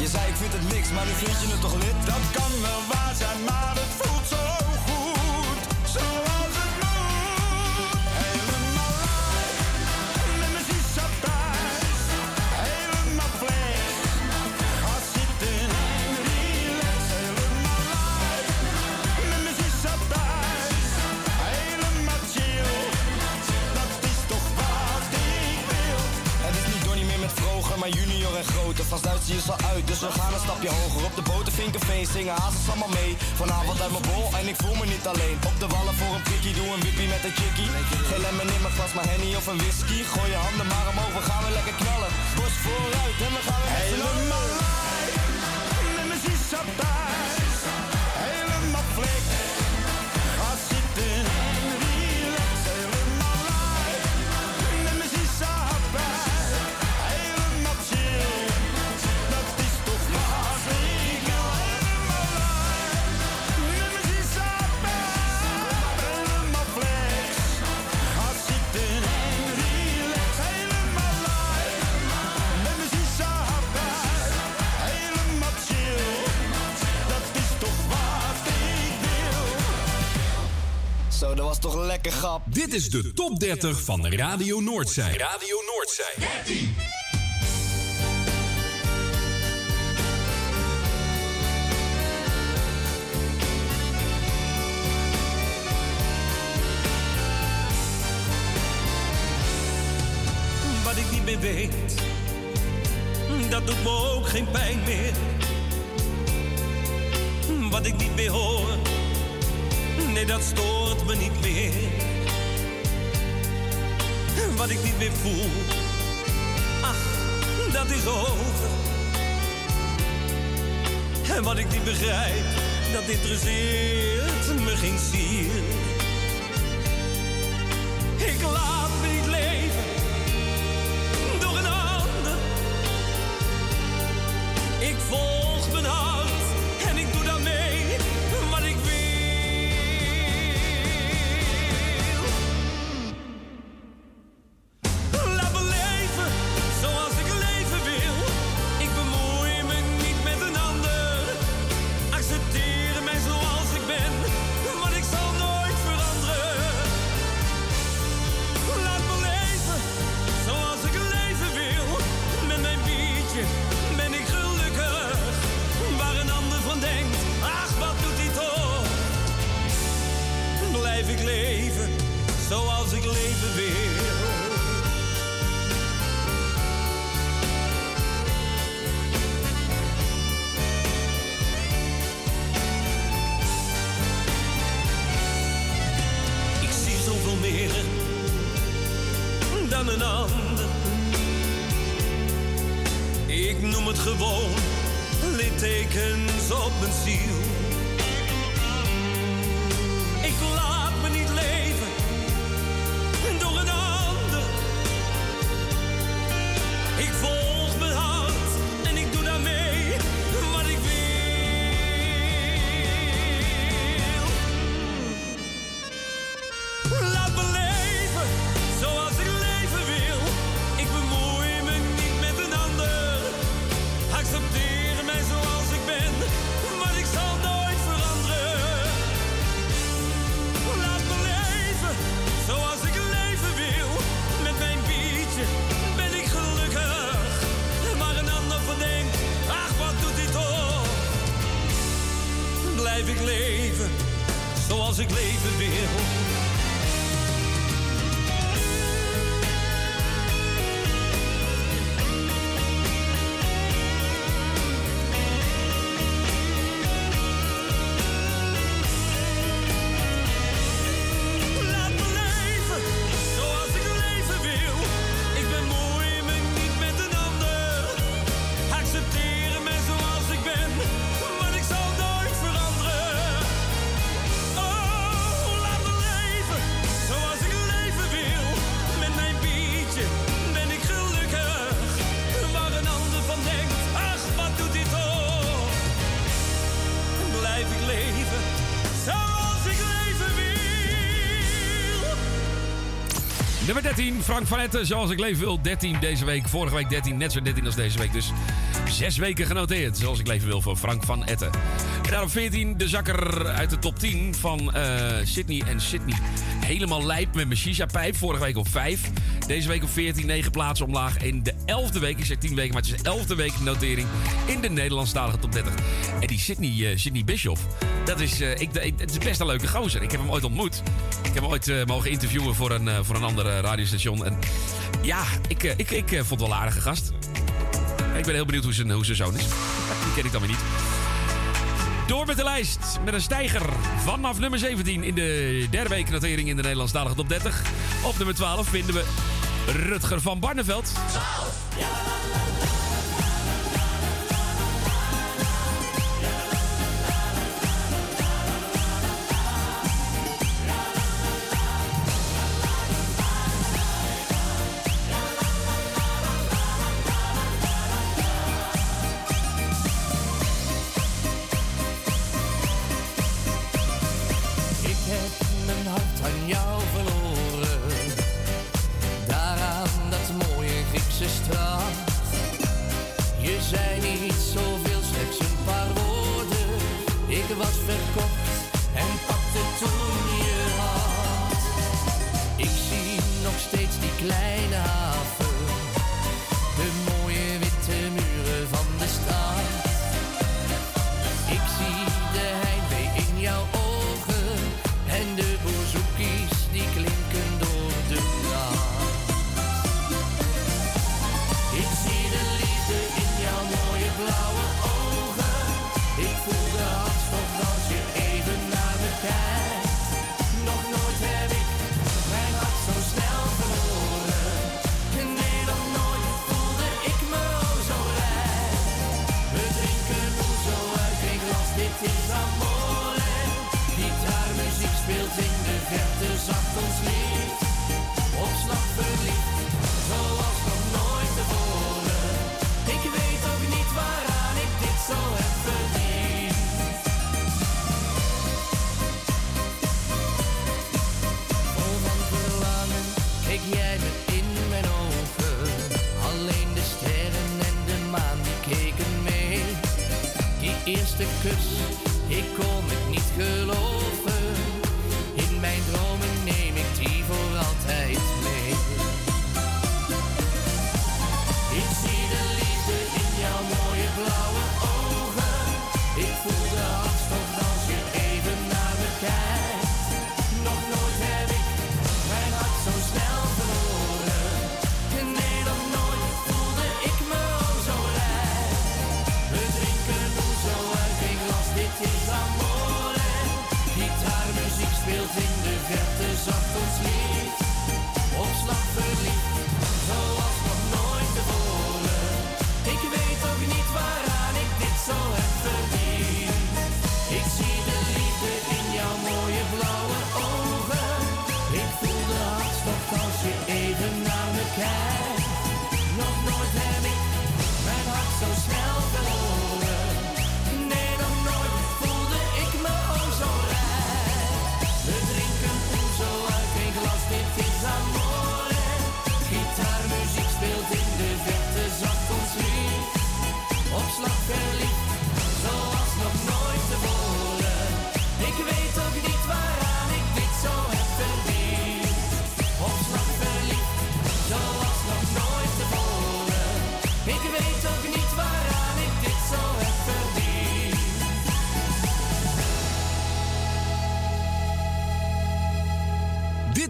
Je zei ik vind het niks, maar nu vind je het toch lid? Dat kan wel waar zijn, maar Vast Duits is al uit, dus we gaan een stapje hoger. Op de boten Vinkerveen zingen hazes allemaal mee. Vanavond uit mijn bol en ik voel me niet alleen. Op de wallen voor een pikkie, doe een wippie met een chickie. Geen lemon in mijn glas, maar henny of een whisky. Gooi je handen maar omhoog, we gaan weer lekker knallen. Bos vooruit en we gaan weer Helemaal toch lekker grap. Dit is de top 30 van Radio Noordzij. Radio Noordzij. Wat ik niet meer weet, dat doet me ook geen pijn meer. Wat ik niet meer hoor, nee dat stoort me niet meer. Wat ik niet meer voel, ach, dat is over. En wat ik niet begrijp, dat interesseert me geen zier. Ik laat 13. Frank van Etten, zoals ik leef wil. 13 deze week. Vorige week 13. Net zo 13 als deze week. Dus Zes weken genoteerd, zoals ik leven wil voor Frank van Etten. En daarop 14 de zakker uit de top 10 van eh, Sydney en Sydney. Helemaal lijp met mijn shisha-pijp. Vorige week op 5. Deze week op 14, 9 plaatsen omlaag. In de 11e week, ik zeg 10 weken, maar het is de 11e week notering in de Nederlandstalige top 30. En die Sydney, uh, Sydney Bischoff, dat is, eh, ik, het is best een leuke gozer. Ik heb hem ooit ontmoet. Ik heb hem ooit mogen interviewen voor een, voor een andere radiostation. En ja, ik, ik, ik vond het wel een aardige gast. Ik ben heel benieuwd hoe zijn, hoe zoon is. Die ken ik dan weer niet. Door met de lijst met een stijger vanaf nummer 17 in de derde weeknatering in de Nederlandstalige top 30. Op nummer 12 vinden we Rutger van Barneveld. 12, ja.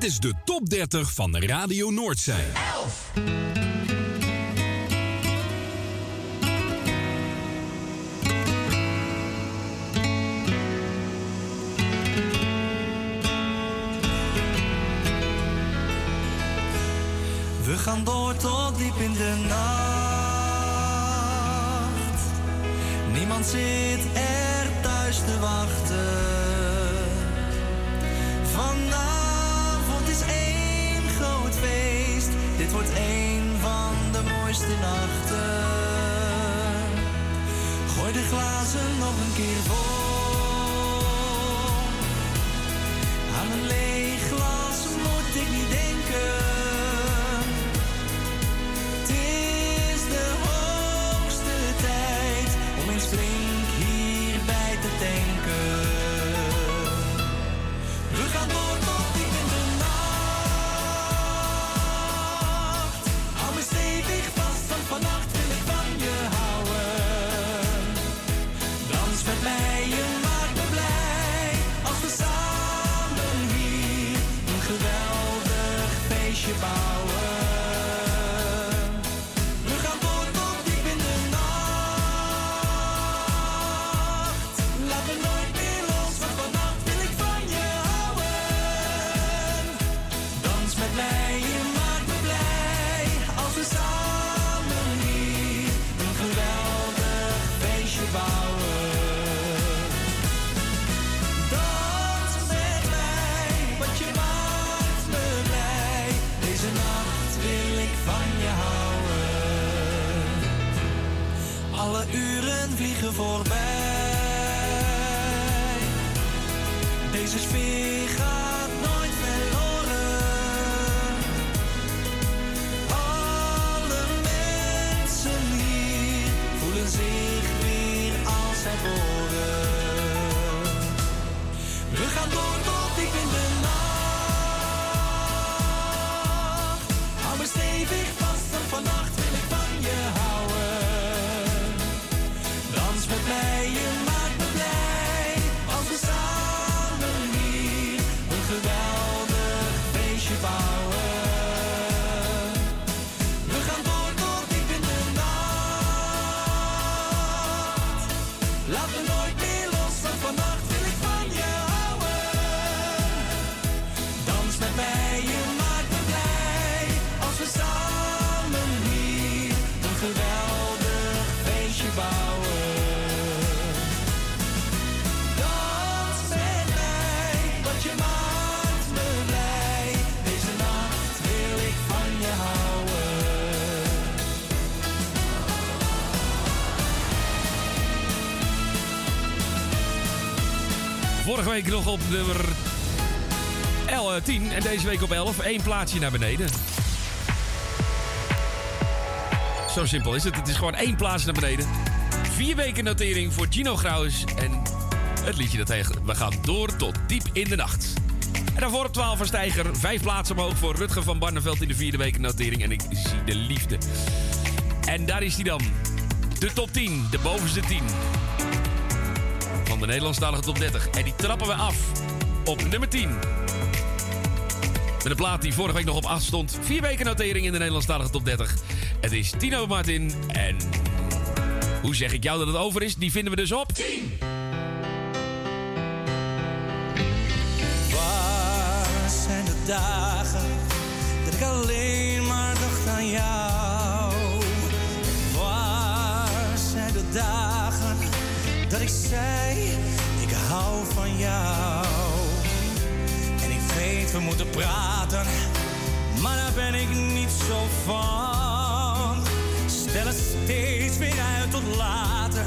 Is de top 30 van Radio Noordzee. 11. We gaan door tot diep in de nacht. Niemand zit er thuis te wachten. Vanavond Dit wordt één van de mooiste nachten. Gooi de glazen nog een keer vol. mij, Vorige week nog op nummer L, eh, 10 en deze week op 11. Eén plaatsje naar beneden. Zo simpel is het. Het is gewoon één plaats naar beneden. Vier weken notering voor Gino Grauwes. En het liedje dat heet We gaan door tot diep in de nacht. En daarvoor op 12 van Steiger. Vijf plaatsen omhoog voor Rutger van Barneveld in de vierde weken notering. En ik zie de liefde. En daar is hij dan. De top 10. De bovenste 10 van de Nederlandstalige top 30. En die trappen we af op nummer 10. Met een plaat die vorige week nog op 8 stond. Vier weken notering in de Nederlandstalige top 30. Het is Tino Martin. En hoe zeg ik jou dat het over is? Die vinden we dus op 10. Waar zijn de dagen dat ik alleen maar dacht aan jou? Waar zijn de dagen ik zei, ik hou van jou? En ik weet, we moeten praten, maar daar ben ik niet zo van. Stel het steeds weer uit tot later,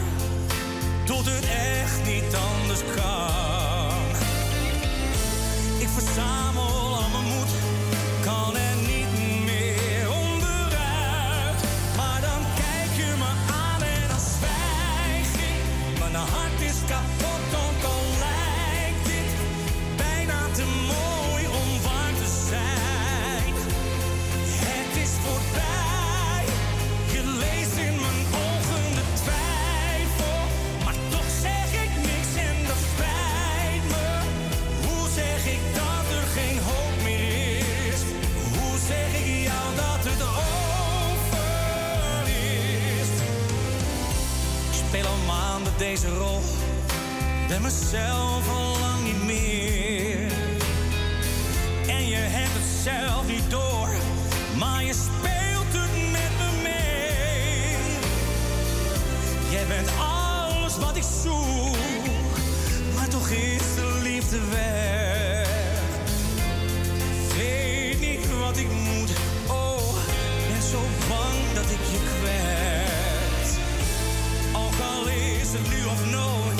tot het echt niet anders kan. Ik verzamel deze rol. Ben mezelf al lang niet meer. En je hebt het zelf niet door, maar je speelt het met me mee. Jij bent alles wat ik zoek, maar toch is de liefde weg. is een nu of nooit.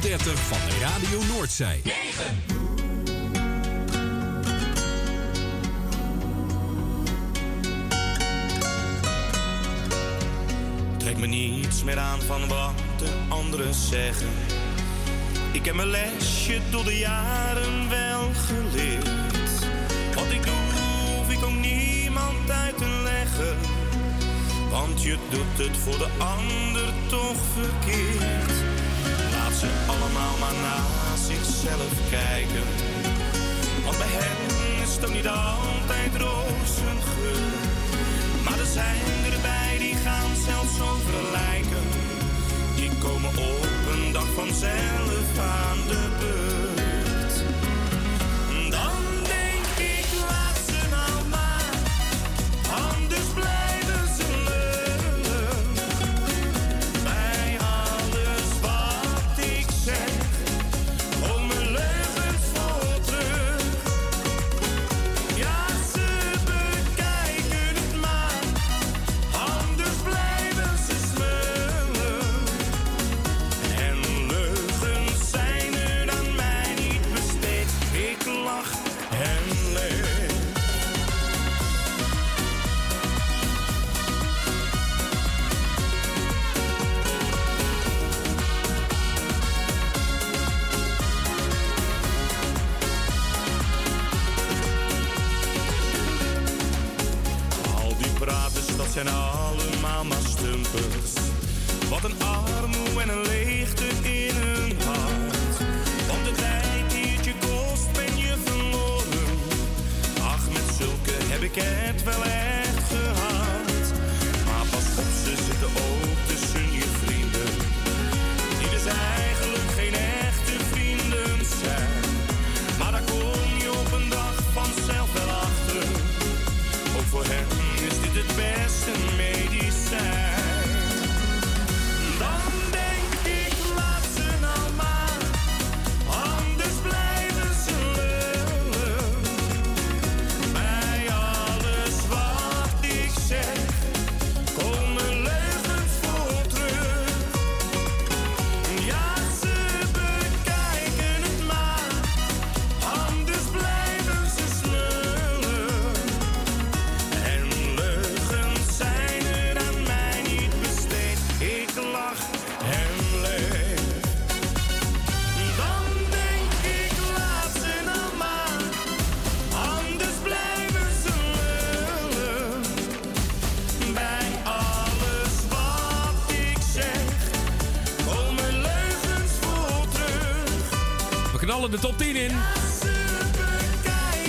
30 van Radio Noordzij. 9. Trek me niets meer aan van wat de anderen zeggen. Ik heb mijn lesje door de jaren wel geleerd. Wat ik doe, hoef ik ook niemand uit te leggen. Want je doet het voor de ander toch verkeerd ze allemaal maar naar zichzelf kijken. Want bij hen is het ook niet altijd rozengeur. Maar er zijn erbij die gaan zelfs overlijken. Die komen op een dag vanzelf aan de beurt.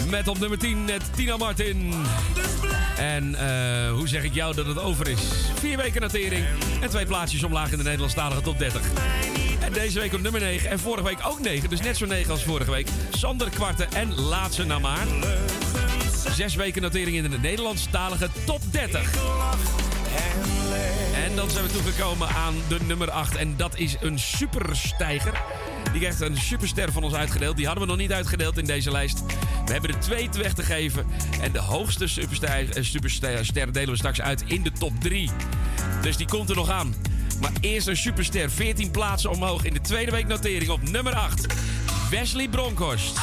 Met op nummer 10 net Tina Martin. En eh, hoe zeg ik jou dat het over is? Vier weken notering en twee plaatsjes omlaag in de Nederlandstalige top 30. En deze week op nummer 9 en vorige week ook 9. Dus net zo 9 als vorige week. Sander Kwarten en Laatste na maar. Zes weken notering in de Nederlandstalige top 30. En dan zijn we toegekomen aan de nummer 8. En dat is een superstijger. Die krijgt een superster van ons uitgedeeld. Die hadden we nog niet uitgedeeld in deze lijst. We hebben er twee weg te geven. En de hoogste superster, eh, superster delen we straks uit in de top 3. Dus die komt er nog aan. Maar eerst een superster. 14 plaatsen omhoog in de tweede week notering op nummer 8. Wesley Bronkhorst.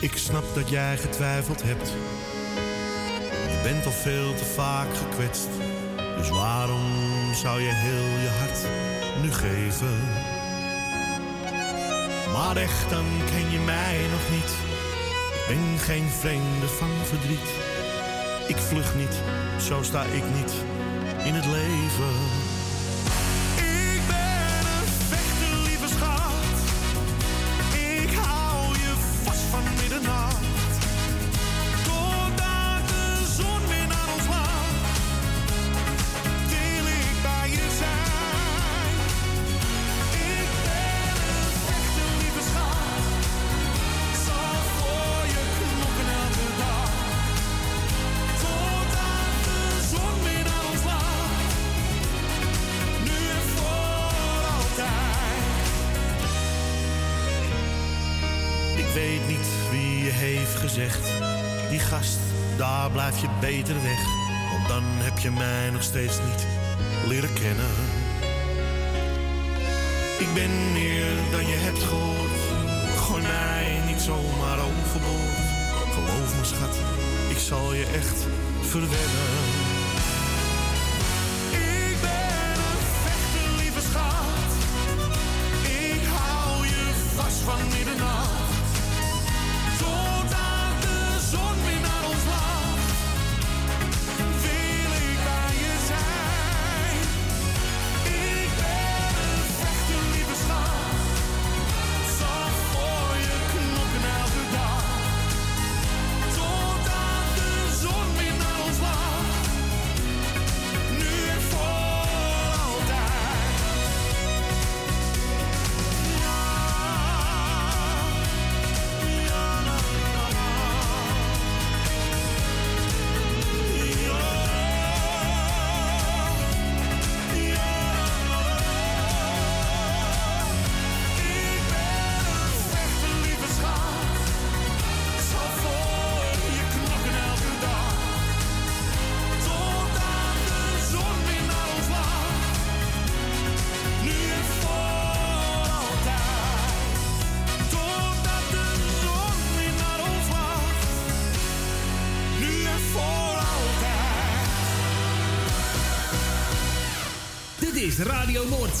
Ik snap dat jij getwijfeld hebt. Je bent al veel te vaak gekwetst. Dus waarom zou je heel je hart nu geven? Maar echt, dan ken je mij nog niet. Ik ben geen vreemde van verdriet. Ik vlug niet, zo sta ik niet in het leven. Weet niet wie je heeft gezegd. Die gast, daar blijf je beter weg. Want dan heb je mij nog steeds niet leren kennen. Ik ben meer dan je hebt gehoord. Gooi mij niet zomaar overboord. Geloof me, schat, ik zal je echt verwennen.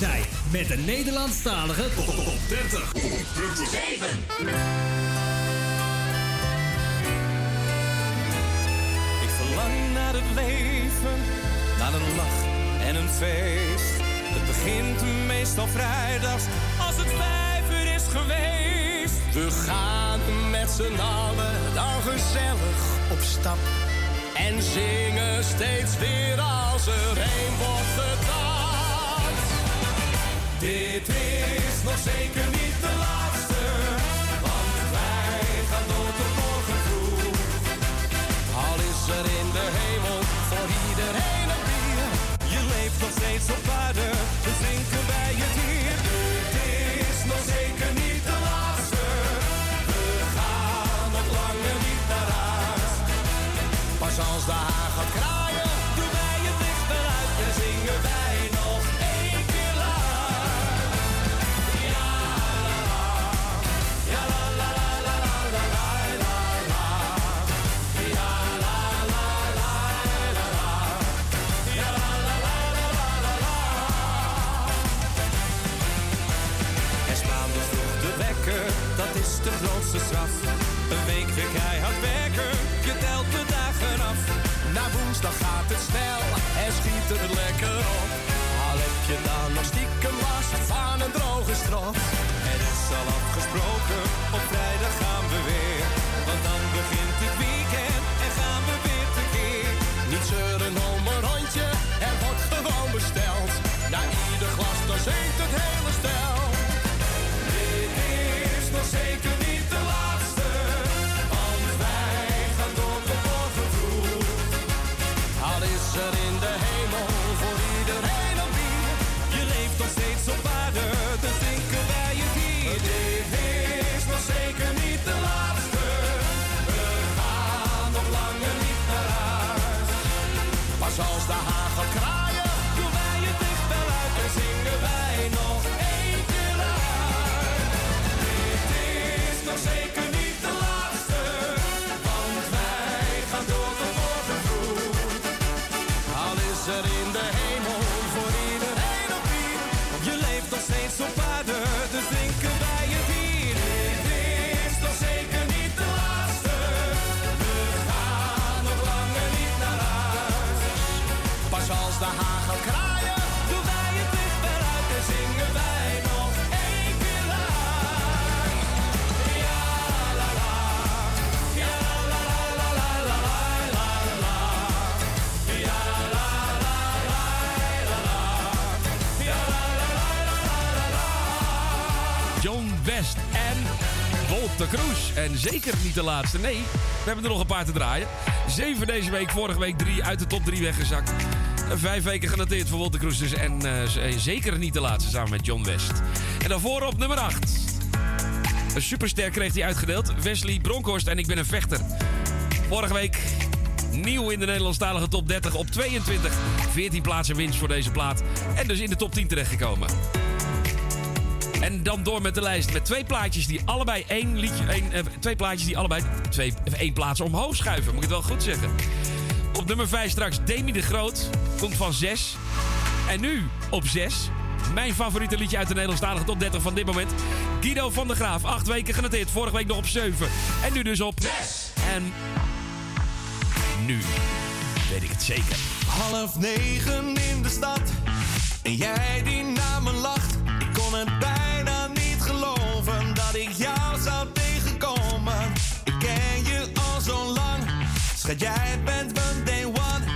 Noordzij met de Nederlandstalige top 30. Ik verlang naar het leven, naar een lach en een feest. Het begint meestal vrijdags als het vijf uur is geweest. We gaan met z'n allen dan gezellig op stap. En zingen steeds weer als er een wordt. Dit is nog zeker niet de laatste, want wij gaan door tot morgen vroeg. Al is er in de hemel voor iedereen een bier. Je leeft nog steeds op aarde, dus drinken wij het hier. Dit is nog zeker niet de laatste. We gaan nog langer niet naar huis. Pas als de haan gaat kraaien, dan gaat het snel en schiet er lekker op. Al heb je dan nog stiekem last van een droge strot. Er is al afgesproken op vrijdag. de Cruz. En zeker niet de laatste, nee. We hebben er nog een paar te draaien. Zeven deze week, vorige week drie uit de top drie weggezakt. Vijf weken genoteerd voor Walter Cruz dus. En eh, zeker niet de laatste samen met John West. En daarvoor op nummer 8. Een superster kreeg hij uitgedeeld. Wesley Bronkhorst en ik ben een vechter. Vorige week nieuw in de Nederlandstalige top 30 op 22. 14 plaatsen winst voor deze plaat. En dus in de top 10 terechtgekomen. En dan door met de lijst met twee plaatjes die allebei één liedje. Één, eh, twee plaatjes die allebei twee, één plaats omhoog schuiven. Moet ik het wel goed zeggen. Op nummer 5 straks Demi de Groot. Komt van 6. En nu op 6. Mijn favoriete liedje uit de Nederlandstalige top 30 van dit moment. Guido van der Graaf. Acht weken genoteerd. Vorige week nog op 7. En nu dus op 6. En nu weet ik het zeker. Half negen in de stad. En jij die naar me lacht het bijna niet geloven dat ik jou zou tegenkomen. Ik ken je al zo lang, schat jij bent van day one.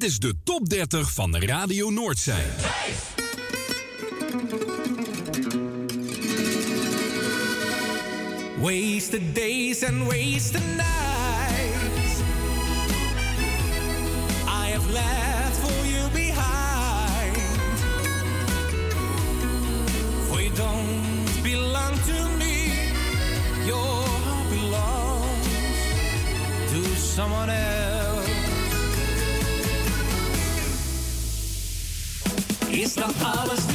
Dit is de top 30 van Radio Noordzee. Wasted days and wasted nights. da alles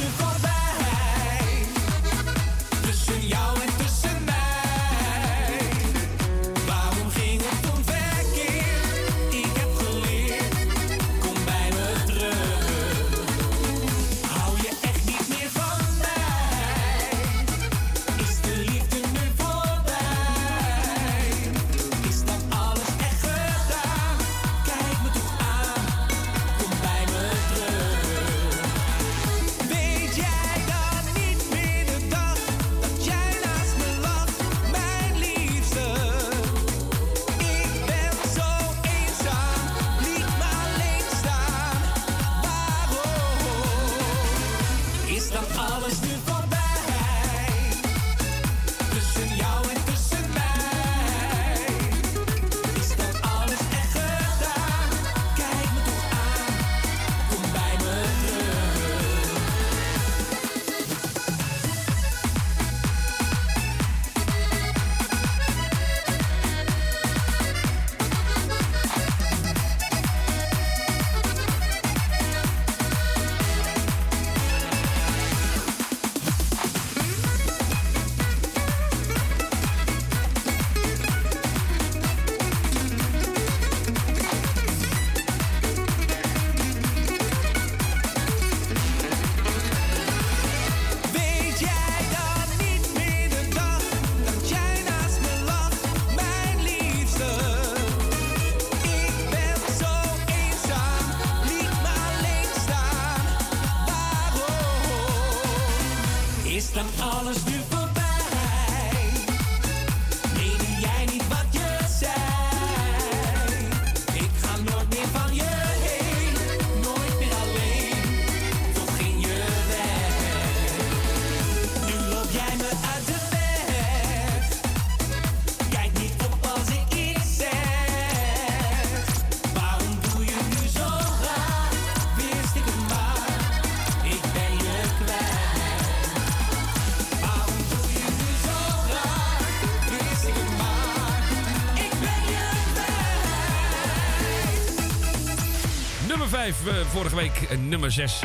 Eh, vorige week eh, nummer 6.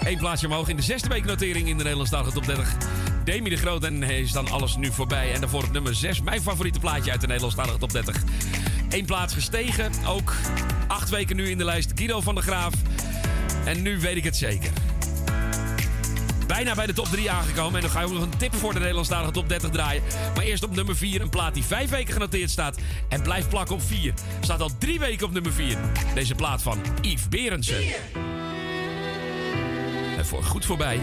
Eén plaatsje omhoog in de zesde week notering in de Nederlandstalige top 30. Demi de Groot en is dan alles nu voorbij. En daarvoor op nummer 6, mijn favoriete plaatje uit de Nederlandstalige top 30. Eén plaats gestegen, ook acht weken nu in de lijst. Guido van der Graaf. En nu weet ik het zeker bijna bij de top 3 aangekomen. En dan ga je nog een tip voor de Nederlandstalige top 30 draaien. Maar eerst op nummer 4 een plaat die 5 weken genoteerd staat. En blijf plakken op 4. Staat al 3 weken op nummer 4. Deze plaat van Yves Berensen. En voor goed voorbij.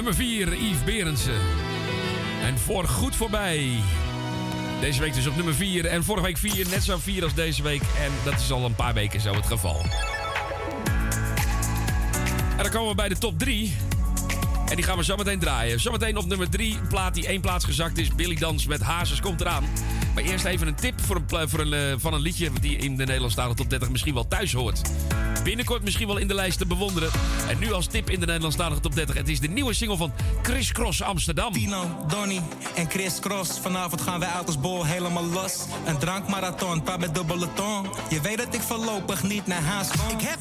Nummer 4, Yves Berendsen. En voor goed voorbij. Deze week dus op nummer 4. En vorige week 4, net zo 4 als deze week. En dat is al een paar weken zo het geval. En dan komen we bij de top 3. En die gaan we zo meteen draaien. Zometeen op nummer 3, een plaat die één plaats gezakt is. Billy Dans met Hazes komt eraan. Maar eerst even een tip voor een, voor een, eh, van een liedje die in de Nederlandstalige top 30 misschien wel thuis hoort. Binnenkort misschien wel in de lijst te bewonderen. En nu als tip in de Nederlandstalige top 30. Het is de nieuwe single van Chris Cross Amsterdam. Tino, Donny en Chris Cross. Vanavond gaan wij uit als bol helemaal los. Een drankmarathon, paar met dubbele tong. Je weet dat ik voorlopig niet naar huis kom. Ik heb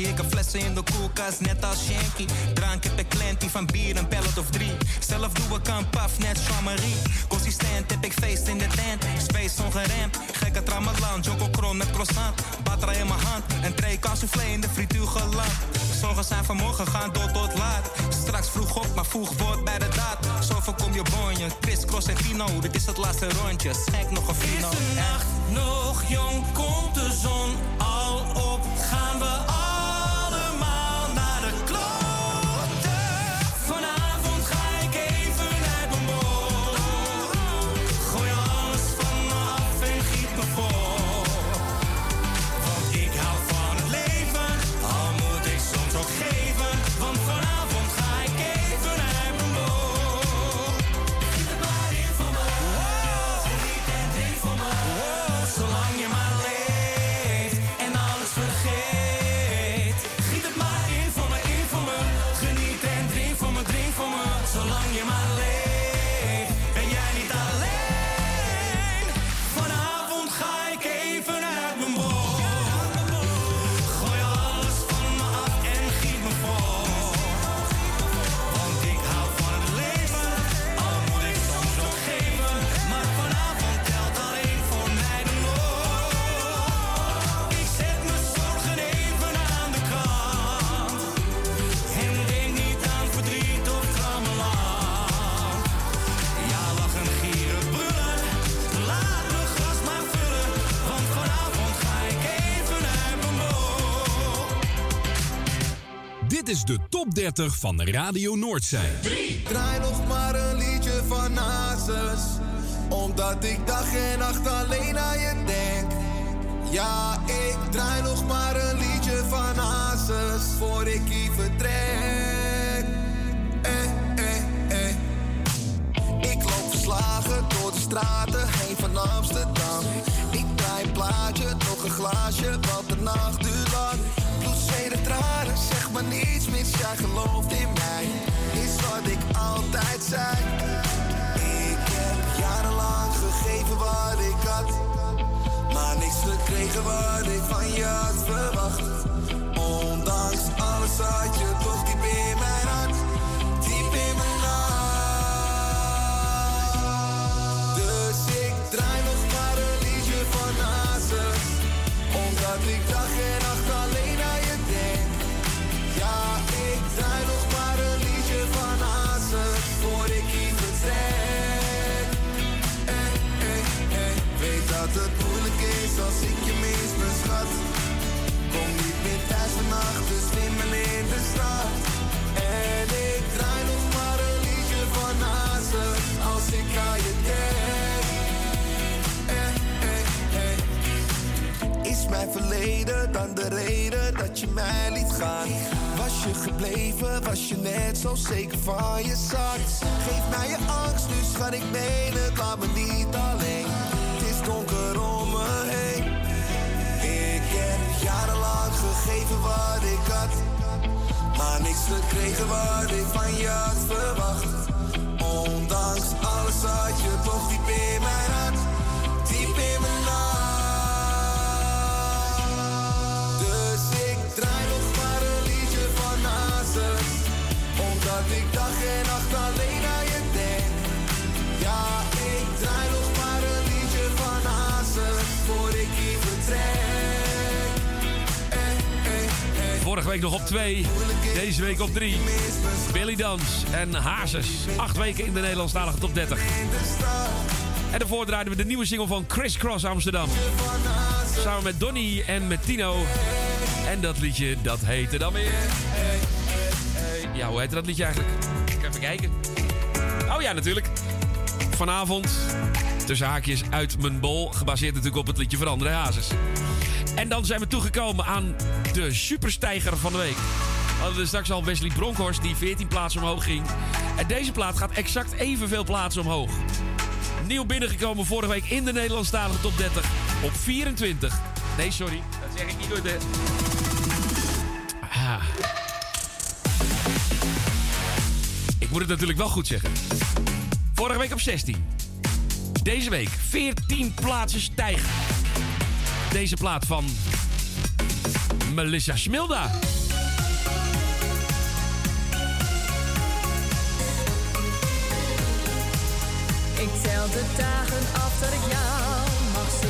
heb flessen in de koelkast, net als Shanky. Drank heb ik klantie van bier, een pellet of drie. Zelf doe ik een paf, net Jean-Marie. Consistent heb ik feest in de tent. Space ongeremd, gekke tramalan. Jonko kron met croissant. Batra in mijn hand, een tray soufflé in de frituur geland. Zorgen zijn vanmorgen gaan door tot laat. Straks vroeg op, maar vroeg wordt bij de daad. Zo voorkom je bonje, Chris, Cross en Tino. Dit is het laatste rondje, schenk nog een vino. Is de nacht nog jong? Komt de zon al op? Gaan we allemaal is de top 30 van Radio Noordzij. Draai nog maar een liedje van Hazes. Omdat ik dag en nacht alleen aan je denk. Ja, ik draai nog maar een liedje van Hazes. Voor ik hier vertrek. Eh, eh, eh. Ik loop verslagen door de straten heen van Amsterdam. Ik draai een plaatje, nog een glaasje, want de nacht duurt tranen, zeg maar niets mis, jij gelooft in mij. Is wat ik altijd zei. Ik heb jarenlang gegeven wat ik had. Maar niks gekregen wat ik van je had verwacht. Ondanks alles had je toch diep in mijn hart. Mijn verleden dan de reden dat je mij liet gaan? Was je gebleven, was je net zo zeker van je zak? Geef mij je angst, nu schat ik meen het, laat me niet alleen. Het is donker om me heen. Ik heb jarenlang gegeven wat ik had. Maar niks gekregen wat ik van je had verwacht. Ondanks alles had je toch diep in mijn hart. Alleen aan je. Ja, ik draai nog maar een liedje van Hazen. Voor ik hier vertrek. Vorige week nog op 2, deze week op 3. Billy Dans en Hazes. Acht weken in de Nederlandstalige top 30. En daarvoor draaiden we de nieuwe single van Chris Cross Amsterdam. Samen met Donny en met Tino. En dat liedje, dat heette dan weer... Ja, hoe heette dat liedje eigenlijk? Kijken. Oh ja, natuurlijk. Vanavond, tussen haakjes, uit mijn bol. Gebaseerd natuurlijk op het liedje van André Hazes. En dan zijn we toegekomen aan de superstijger van de week. We hadden straks al Wesley Bronkhorst die 14 plaatsen omhoog ging. En deze plaat gaat exact evenveel plaatsen omhoog. Nieuw binnengekomen vorige week in de Nederlandstalige top 30 op 24. Nee, sorry, dat zeg ik niet door de... moet het natuurlijk wel goed zeggen. Vorige week op 16. Deze week 14 plaatsen stijgen. Deze plaat van Melissa Smilda. Ik tel de dagen af dat ik jou mag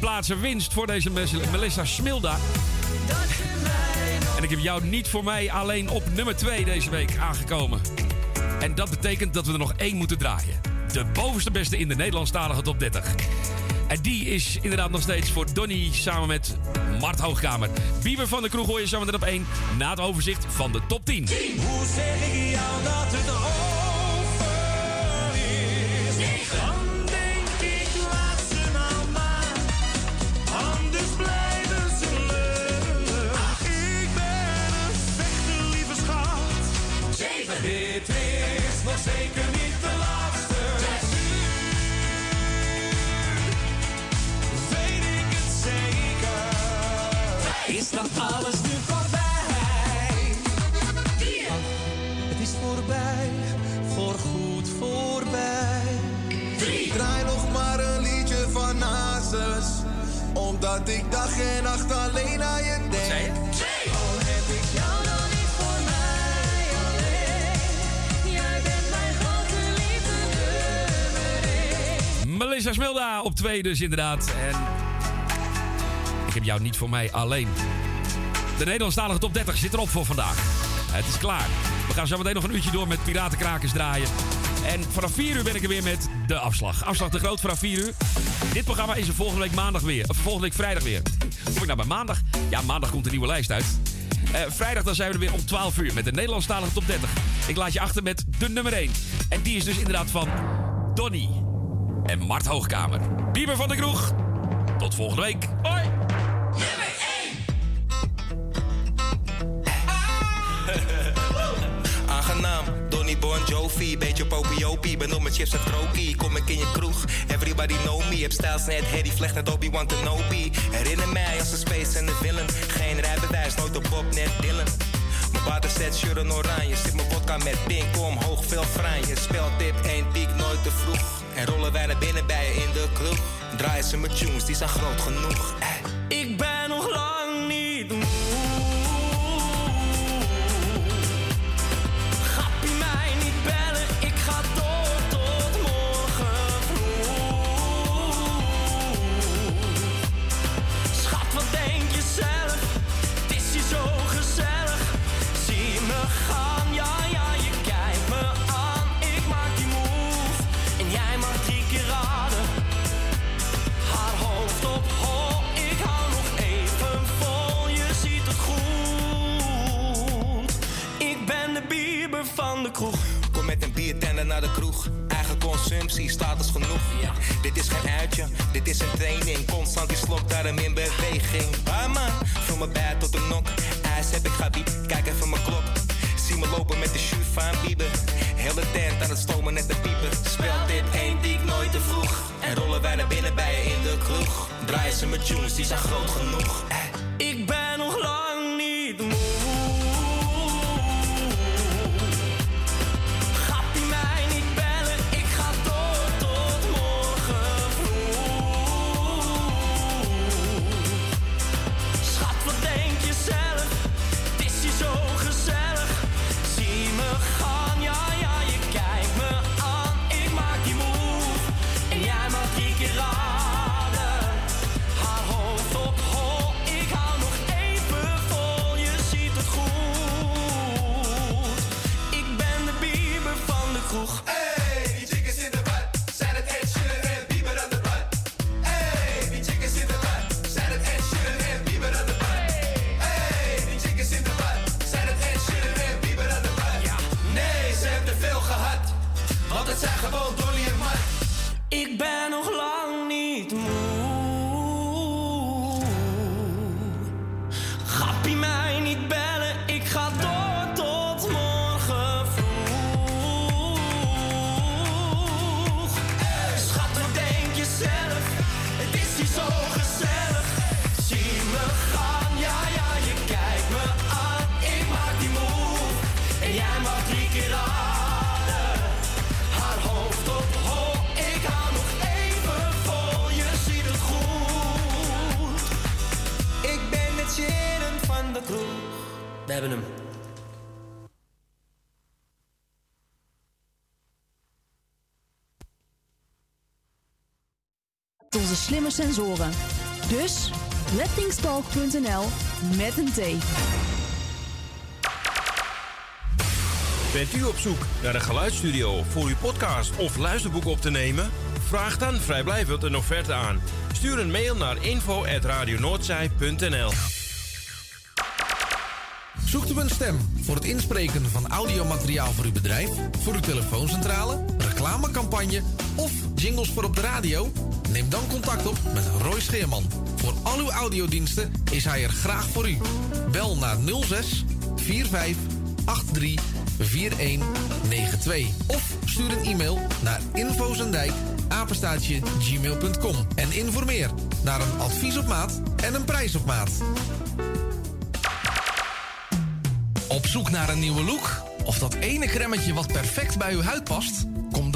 plaatsen winst voor deze Melissa Smilda. En ik heb jou niet voor mij alleen op nummer 2 deze week aangekomen. En dat betekent dat we er nog één moeten draaien. De bovenste beste in de Nederlandstalige top 30. En die is inderdaad nog steeds voor Donny samen met Mart Hoogkamer. Bieber van de Kroeg hoor je zometeen op 1 na het overzicht van de top 10. Hoe zeg ik jou dat het dag en nacht alleen aan je denk. Al heb ik jou dan niet voor mij alleen. Jij bent mijn grote liefde nummer. Melissa Smilda op 2 dus inderdaad. En ik heb jou niet voor mij alleen. De Nederlandstalige top 30 zit erop voor vandaag. Het is klaar. We gaan zo meteen nog een uurtje door met Piratenkrakers draaien. En vanaf 4 uur ben ik er weer met de afslag. Afslag te groot vanaf 4 uur. Dit programma is er volgende week maandag weer. Of volgende week vrijdag weer. Kom ik nou bij maandag? Ja, maandag komt een nieuwe lijst uit. Eh, vrijdag dan zijn we er weer om 12 uur met de Nederlandstalige top 30. Ik laat je achter met de nummer 1. En die is dus inderdaad van Donny en Mart Hoogkamer. Bieber van de Kroeg. Tot volgende week. Op mijn chips en krokie, kom ik in je kroeg. Everybody know me, heb stijls net Harry Vlecht net Obi-Wan Kenobi. Herinner mij als een space en de villain. Geen rijbewijs, nooit op Bob, net Dylan. Mijn waterset, shirt en oranje. Zit mijn vodka met pink omhoog, veel franje. Speltip, één piek, nooit te vroeg. En rollen wij naar binnen bij je in de kroeg. Draaien ze mijn tunes, die zijn groot genoeg. Consumptie, status genoeg. Dit is geen uitje, dit is een training. Constant die slok, daarom in beweging. Ah man, van mijn bed tot de nok. IJs heb ik gabi, kijk even mijn klok. Zie me lopen met de shoe van Bieber. Hele tent aan het stomen net de pieper. Speelt dit één diek nooit te vroeg. En rollen wij naar binnen bij je in de kroeg. Draaien ze met tunes, die zijn groot genoeg. Sensoren. Dus lettingstalk.nl met een T. Bent u op zoek naar een geluidsstudio voor uw podcast of luisterboek op te nemen? Vraag dan vrijblijvend een offerte aan. Stuur een mail naar info.radionoordzij.nl Zoekt u een stem voor het inspreken van audiomateriaal voor uw bedrijf, voor uw telefooncentrale, reclamecampagne of jingles voor op de radio? Neem dan contact op met Roy Scheerman. Voor al uw audiodiensten is hij er graag voor u. Bel naar 06 45 83 4192 of stuur een e-mail naar infozendijk apenstaatje gmail.com en informeer naar een advies op maat en een prijs op maat. Op zoek naar een nieuwe look? Of dat ene cremmetje wat perfect bij uw huid past?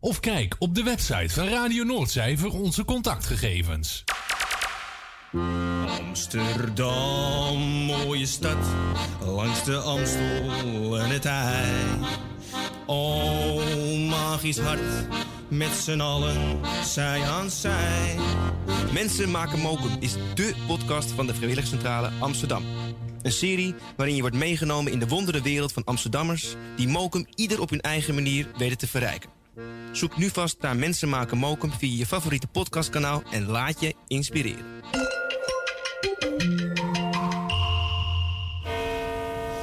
Of kijk op de website van Radio Noordzij voor onze contactgegevens. Amsterdam, mooie stad, langs de Amstel en het IJ. Oh, magisch hart, met z'n allen, zij aan zij. Mensen maken mokum is dé podcast van de Vrijwilligcentrale Amsterdam. Een serie waarin je wordt meegenomen in de wondere wereld van Amsterdammers... die mokum ieder op hun eigen manier weten te verrijken. Zoek nu vast naar Mensen maken mokum via je favoriete podcastkanaal... en laat je inspireren.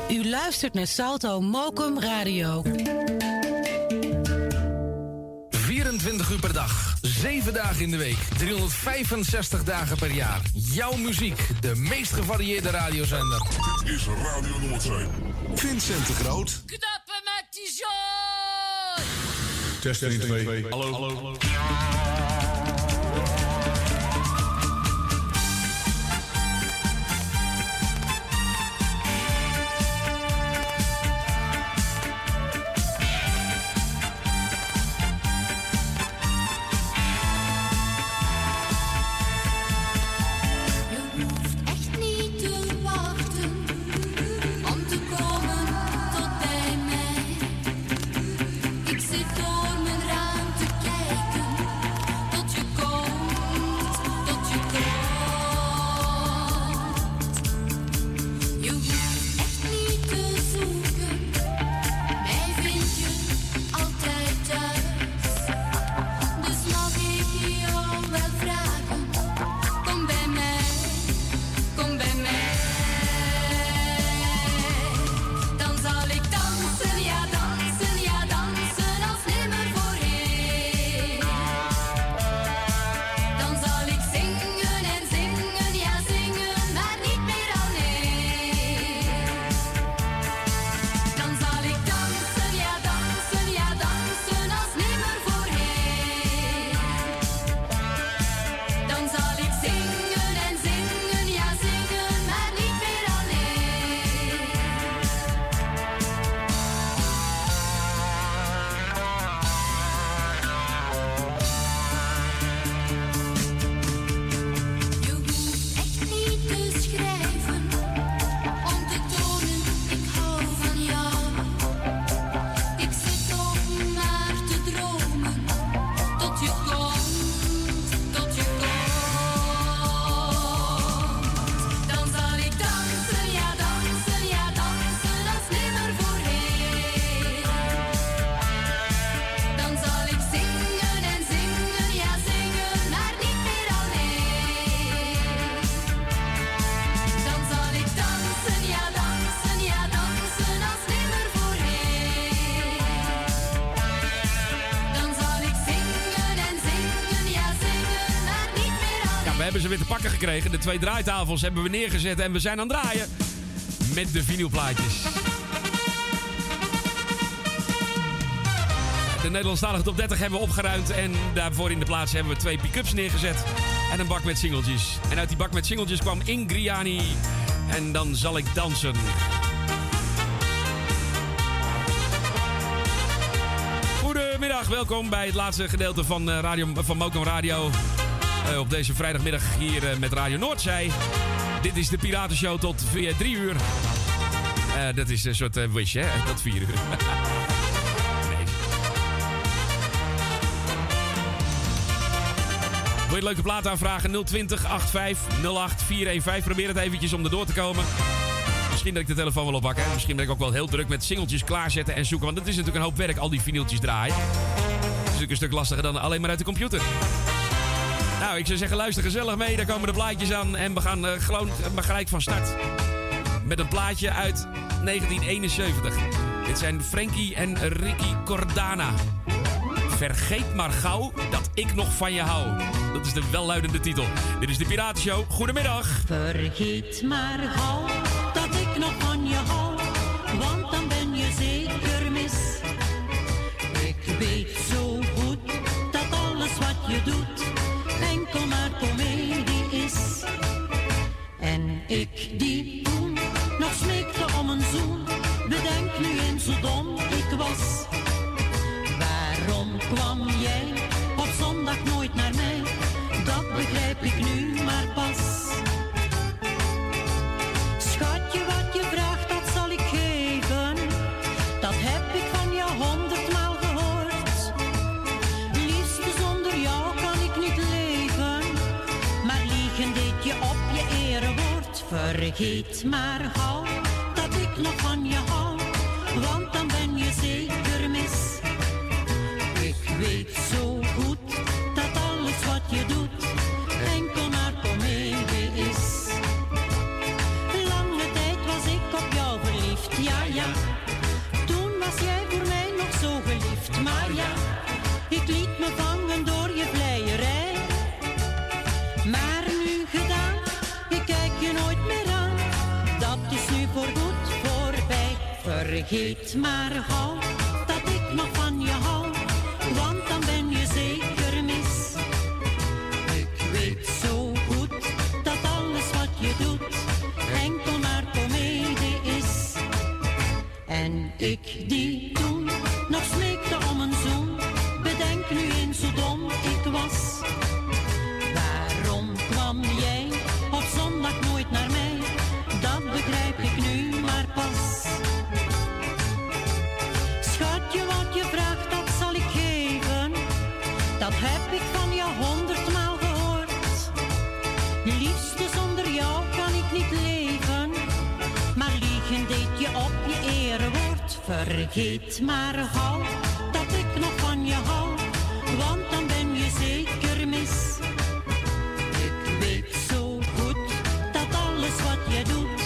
U luistert naar Salto Mokum Radio. 24 uur per dag, 7 dagen in de week, 365 dagen per jaar. Jouw muziek, de meest gevarieerde radiozender. Dit is Radio Noordzee. Vincent de Groot. Knappen met die zooi! Testing 2. Hallo. Hallo. Gekregen. De twee draaitafels hebben we neergezet en we zijn aan het draaien met de vinylplaatjes. De Nederlandstalige top 30 hebben we opgeruimd. En daarvoor in de plaats hebben we twee pick-ups neergezet. En een bak met singeltjes. En uit die bak met singeltjes kwam Ingriani. En dan zal ik dansen. Goedemiddag, welkom bij het laatste gedeelte van, eh, radio, van Mokum Radio. Eh, op deze vrijdagmiddag hier eh, met Radio Noordzij. Dit is de Piratenshow tot 3 uur. Eh, dat is een soort wish, hè? Tot 4 uur. Wil je een leuke plaat aanvragen? 020 85 08 415. Probeer het eventjes om erdoor te komen. Misschien dat ik de telefoon wel oppak. Hè? Misschien ben ik ook wel heel druk met singeltjes klaarzetten en zoeken. Want het is natuurlijk een hoop werk, al die vinyltjes draaien. Het is natuurlijk een stuk lastiger dan alleen maar uit de computer. Nou, ik zou zeggen, luister gezellig mee. Daar komen de plaatjes aan. En we gaan eh, gewoon uh, gelijk van start. Met een plaatje uit 1971. Dit zijn Frankie en Ricky Cordana. Vergeet maar gauw dat ik nog van je hou. Dat is de welluidende titel. Dit is de Piratenshow. Goedemiddag. Vergeet maar gauw dat ik nog van je hou, want dan ben je zeker mis. Ik weet zo goed dat alles wat je doet maar komedie is. En ik die toen nog smeekte om een zoen, bedenk nu eens hoe dom ik was. Waarom kwam jij op zondag nooit naar mij? Dat begrijp ik nu Vergeet maar gauw dat ik nog van je hou. Vergeet maar gauw Vergeet maar gauw dat ik nog van je hou. Want dan ben je zeker mis. Ik weet zo goed dat alles wat je doet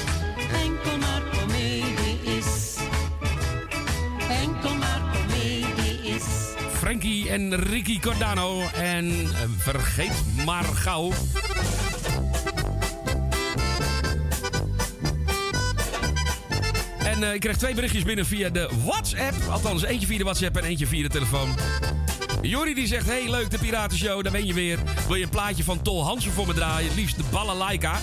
enkel maar komedie is. Enkel maar komedie is. Frankie en Ricky Cordano. En eh, vergeet maar gauw. En eh, ik kreeg twee berichtjes binnen via de WhatsApp. Althans, eentje via de WhatsApp en eentje via de telefoon. Jori die zegt, hey leuk de Piratenshow, daar ben je weer. Wil je een plaatje van Tol Hansen voor me draaien? Het liefst de Balalaika.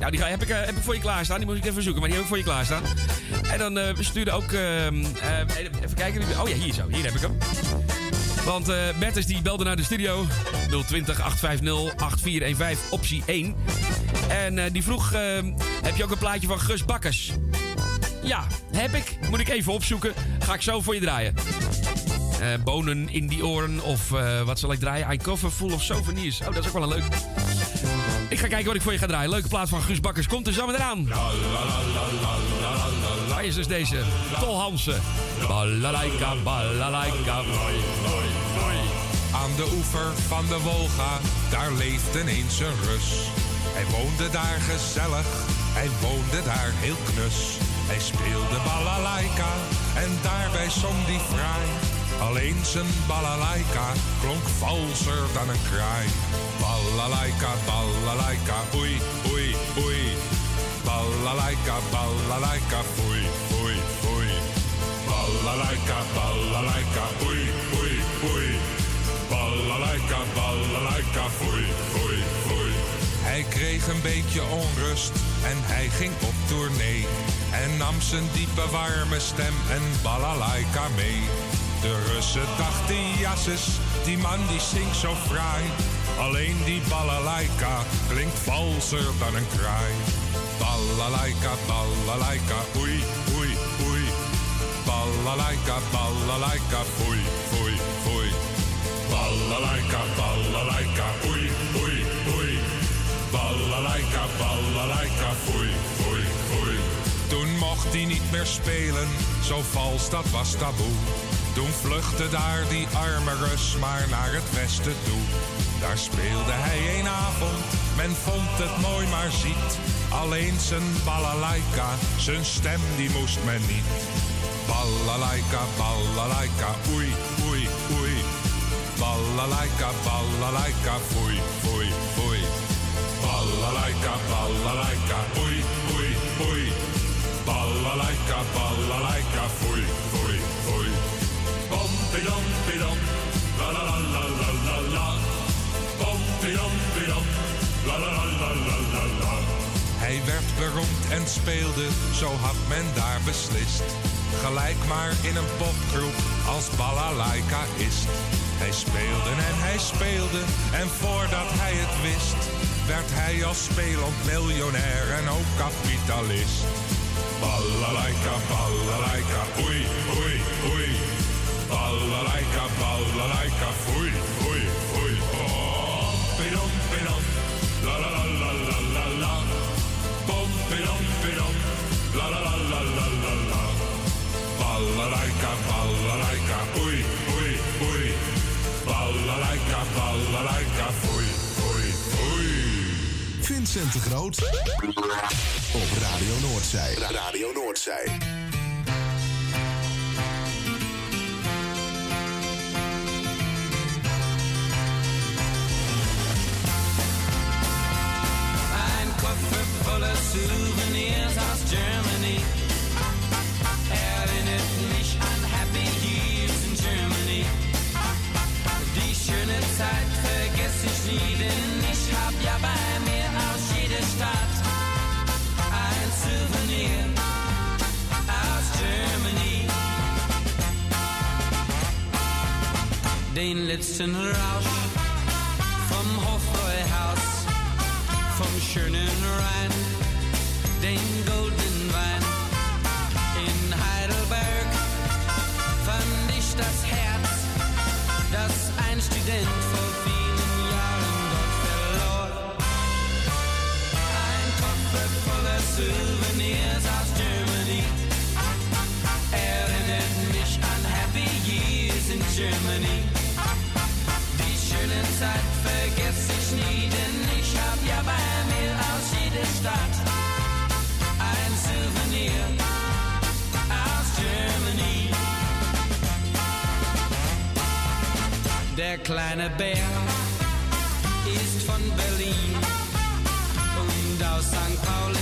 Nou, die ga, heb, ik, eh, heb ik voor je klaarstaan. Die moet ik even zoeken, maar die heb ik voor je klaarstaan. En dan eh, we stuurden ook... ehm, eh, even kijken. Oh ja, hier zo. Hier heb ik hem. Want eh Bertus die belde naar de studio. 020 850 8415, optie 1. En die vroeg, ehm, heb je ook een plaatje van Gus Bakkers? Ja, heb ik. Moet ik even opzoeken. Ga ik zo voor je draaien. Eh, bonen in die oren of eh, wat zal ik draaien? Ein koffer full of souvenirs. Oh, dat is ook wel een leuk. Ik ga kijken wat ik voor je ga draaien. Leuke plaat van Guus Bakkers. Komt er zo meteen aan. Waar is dus deze? Tol Hansen. Balalaika, balalaika. Aan de oever van de Wolga, daar leeft ineens een Rus. Hij woonde daar gezellig, hij woonde daar heel knus. Hij speelde balalaika en daarbij zong die fraai. Alleen zijn balalaika klonk valser dan een kraai. Balalaika, balalaika, oei, oei, oei. Balalaika, balalaika, foei, foei, foei. Balalaika, balalaika, oei, oei, oei. Balalaika, balalaika, foei. Hij kreeg een beetje onrust en hij ging op tournee. En nam zijn diepe warme stem en balalaika mee. De Russen dachten, jasses, die man die zingt zo fraai. Alleen die balalaika klinkt valser dan een kraai. Balalaika, balalaika, oei, oei, oei. Balalaika, balalaika, foei, foei, foei. Balalaika, balalaika, oei, oei, oei. Balalaika, balalaika, foei, foei, foei. Toen mocht hij niet meer spelen, zo vals dat was taboe. Toen vluchtte daar die arme Rus maar naar het westen toe. Daar speelde hij een avond, men vond het mooi maar ziet. Alleen zijn balalaika, zijn stem die moest men niet. Balalaika, balalaika, oei, oei, oei. Balalaika, balalaika, foei, foei, foei. Balalaika, balalaika, oei, oei, oei. Balalaika, balalaika, foei, foei, foei. Pompidom, pidom, la la la la la la la la la la la la. Hij werd beroemd en speelde, zo had men daar beslist. Gelijk maar in een popgroep als balalaika is. Hij speelde en hij speelde en voordat hij het wist, werd hij als spelend miljonair en ook kapitalist. Balalaika, balalaika, oei, oei, oei. Balalaika, balalaika, foei, foei, foei. Oh, pidom, la la la la la la la. Bom, la la la la la la la. Balalaika, Vincent de Groot. Op Radio Noordzij. Radio Noordzij. Ein Den letzten Rausch kleine Bär ist von Berlin und aus St. Pauli,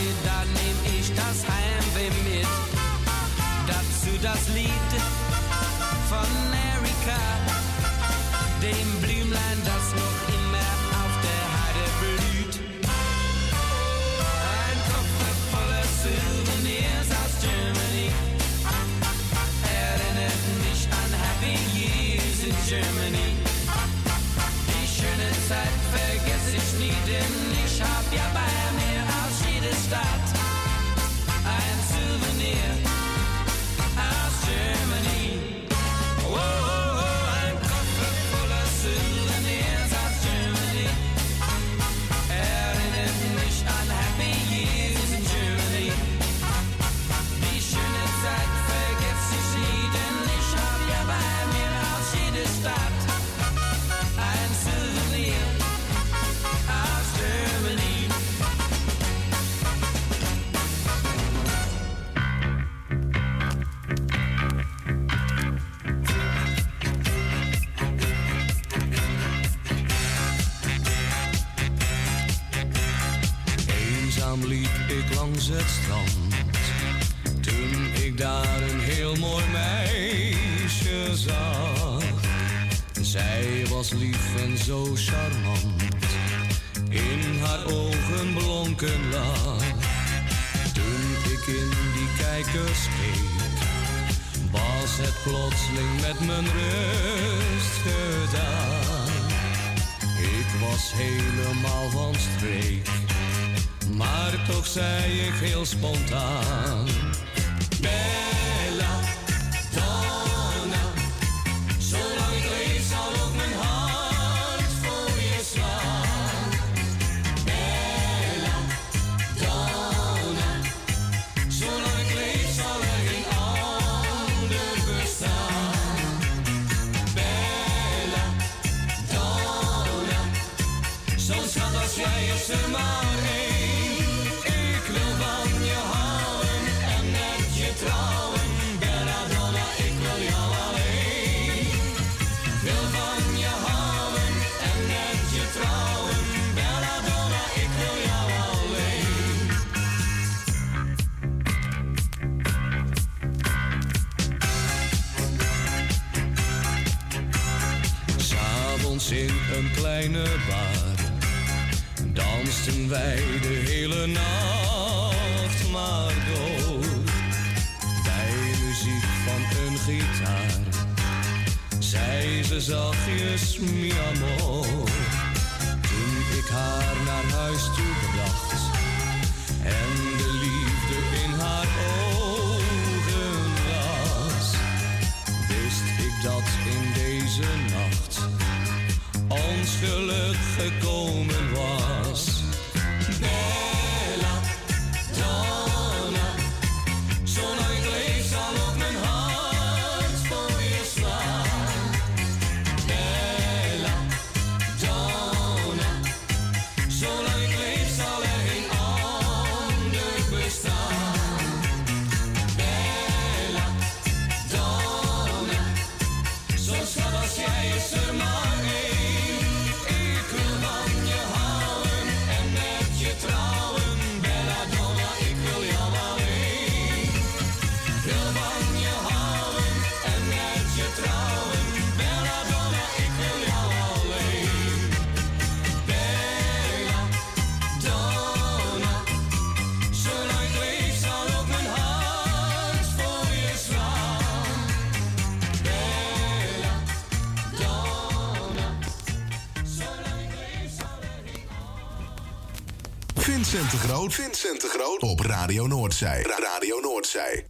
Vincent de Groot. Op Radio Noordzij. Ra Radio Noordzij.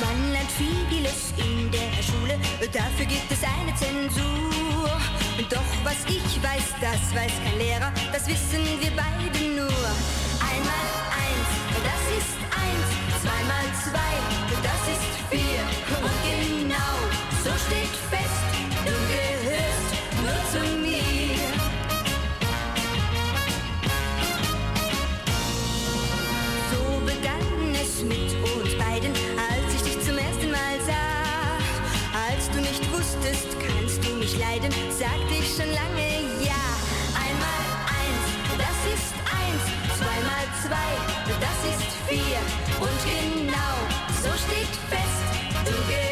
Man lernt vieles in der Schule, dafür gibt es eine Zensur. Doch was ich weiß, das weiß kein Lehrer, das wissen wir beide. jedem sagte ich schon lange ja. Einmal eins, das ist eins, zweimal zwei, das ist vier. Und genau so steht fest, du gehörst.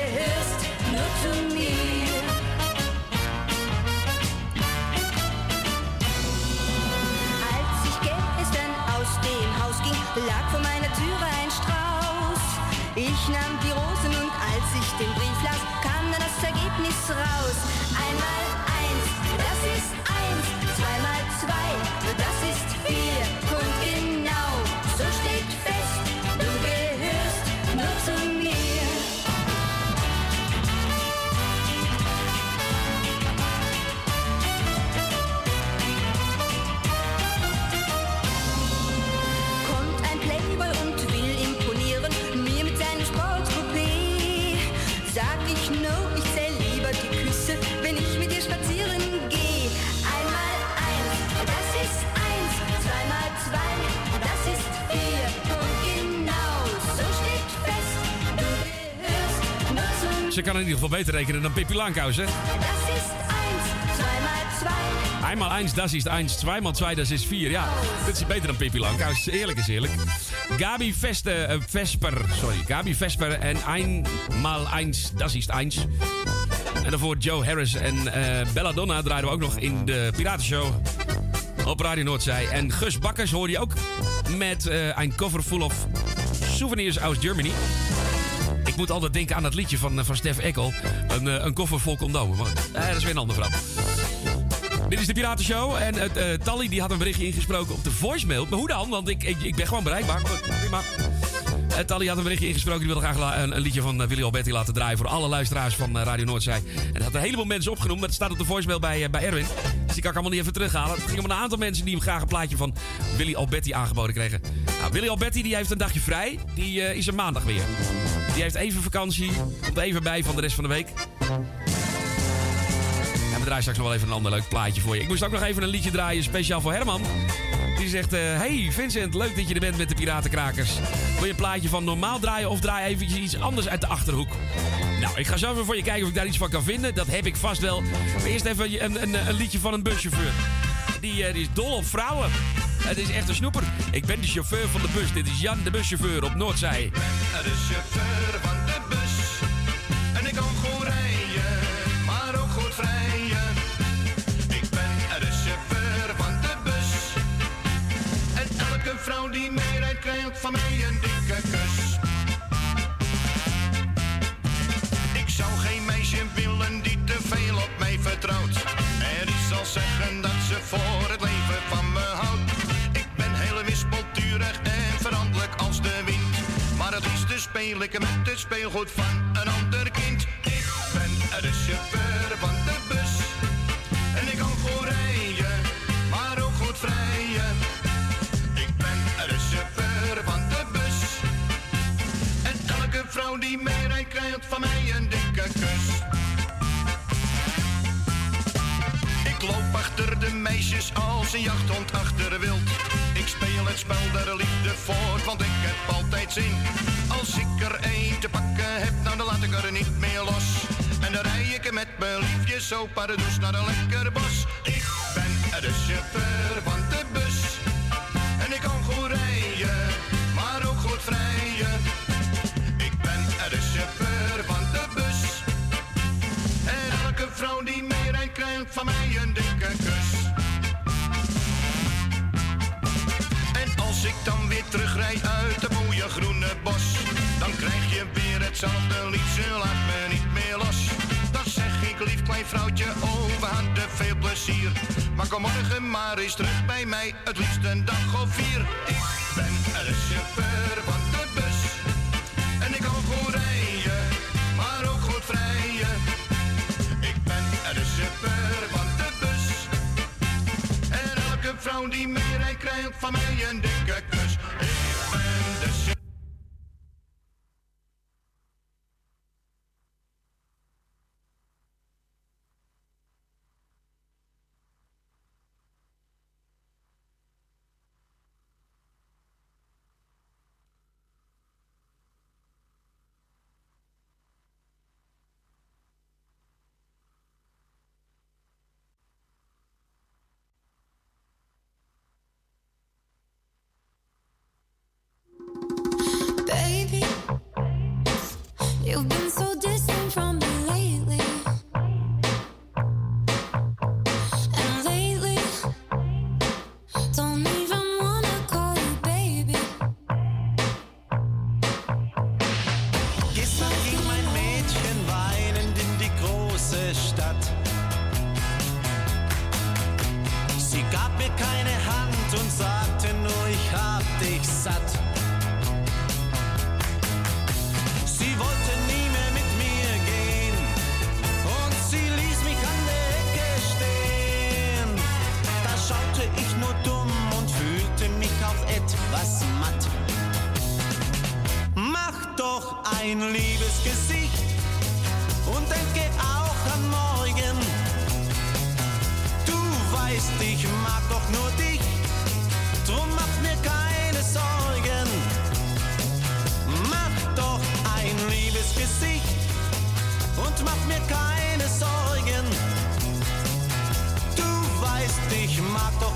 In ieder geval beter rekenen dan Pipi Langhous. 1x1, das is 1, 2x2, dat is 4. Ja, dit is beter dan Pipi Langs. Eerlijk is heerlijk. Gabi eh, Vesper. Gabi Vesper en 1x1, das is 1. En voor Joe Harris en eh, Bella Donna draaiden we ook nog in de Piratenshow. Op Radio Noordzij. En Gus Bakkers hoor je ook met eh, een cover full of souvenirs aus Germany. Ik moet altijd denken aan dat liedje van, eh, van Stef Eckel. Een, eh, een koffer vol condomen. Maar eh, dat is weer een ander verhaal. Dit is de Piratenshow. En eh, Tally die had een berichtje ingesproken op de voicemail. Maar hoe dan? Want ik, ik, ben gewoon bereikbaar. Maar prima. Tally had een berichtje ingesproken. Die wilde graag een, een liedje van Willy Alberti laten draaien. Voor alle luisteraars van Radio Noordzij. En dat had een heleboel mensen opgenoemd. Dat staat op de voicemail bij, bij Erwin. Dus die kan ik allemaal niet even terughalen. Het ging om een aantal mensen die hem graag een plaatje van Willy Alberti aangeboden kregen. Nou, Willy Alberti die heeft een dagje vrij. Die is er maandag weer. Die heeft even vakantie. Komt even bij van de rest van de week. En we draaien straks nog wel even een ander leuk plaatje voor je. Ik moest ook nog even een liedje draaien, speciaal voor Herman. Die zegt, eh, hey Vincent, leuk dat je er bent met de Piratenkrakers. Wil je een plaatje van normaal draaien of draai eventjes iets anders uit de Achterhoek? Nou, ik ga zo even voor je kijken of ik daar iets van kan vinden. Dat heb ik vast wel. Maar eerst even een, een, een liedje van een buschauffeur. Die, eh, die is dol op vrouwen. Het is echt een snoeper. Ik ben de chauffeur van de bus. Dit is Jan, de buschauffeur op Noordzij. De chauffeur van de bus. En ik kan goed rijden, maar ook goed vrijen. Ik ben de chauffeur van de bus. En elke vrouw die meerijdt krijgt van mij een dikke kus. Ik zou geen meisje willen die te veel op mij vertrouwt. En die zal zeggen dat ze voor het leven en veranderlijk als de wind. Maar het liefste speel ik met het speelgoed van een ander kind. Ik ben de chauffeur van de bus. En ik kan goed rijden, maar ook goed vrijen. Ik ben de chauffeur van de bus. En elke vrouw die meerijdt krijgt van mij een dikke kus. Ik loop achter de meisjes als een jachthond achter wild. Ik speel het spel der liefde voort, want ik heb altijd zin. Als ik er één te pakken heb, nou dan laat ik er niet meer los. En dan rij ik er met mijn liefje zo paradoes naar een lekker bos. Ik ben de chauffeur van de bus. En ik kan goed rijden, maar ook goed vrijen. Ik ben de chauffeur van de bus. En elke vrouw die meerijdt krijgt van mij een terugrijd uit de mooie groene bos, dan krijg je weer hetzelfde liedje, laat me niet meer los. Dan zeg ik lief klein vrouwtje, oh we hadden veel plezier. Maar kom morgen maar eens terug bij mij, het liefst een dag of vier. Ik ben de chauffeur van de bus. Vrouw die meerijdt krijgt van mij een dikke kus.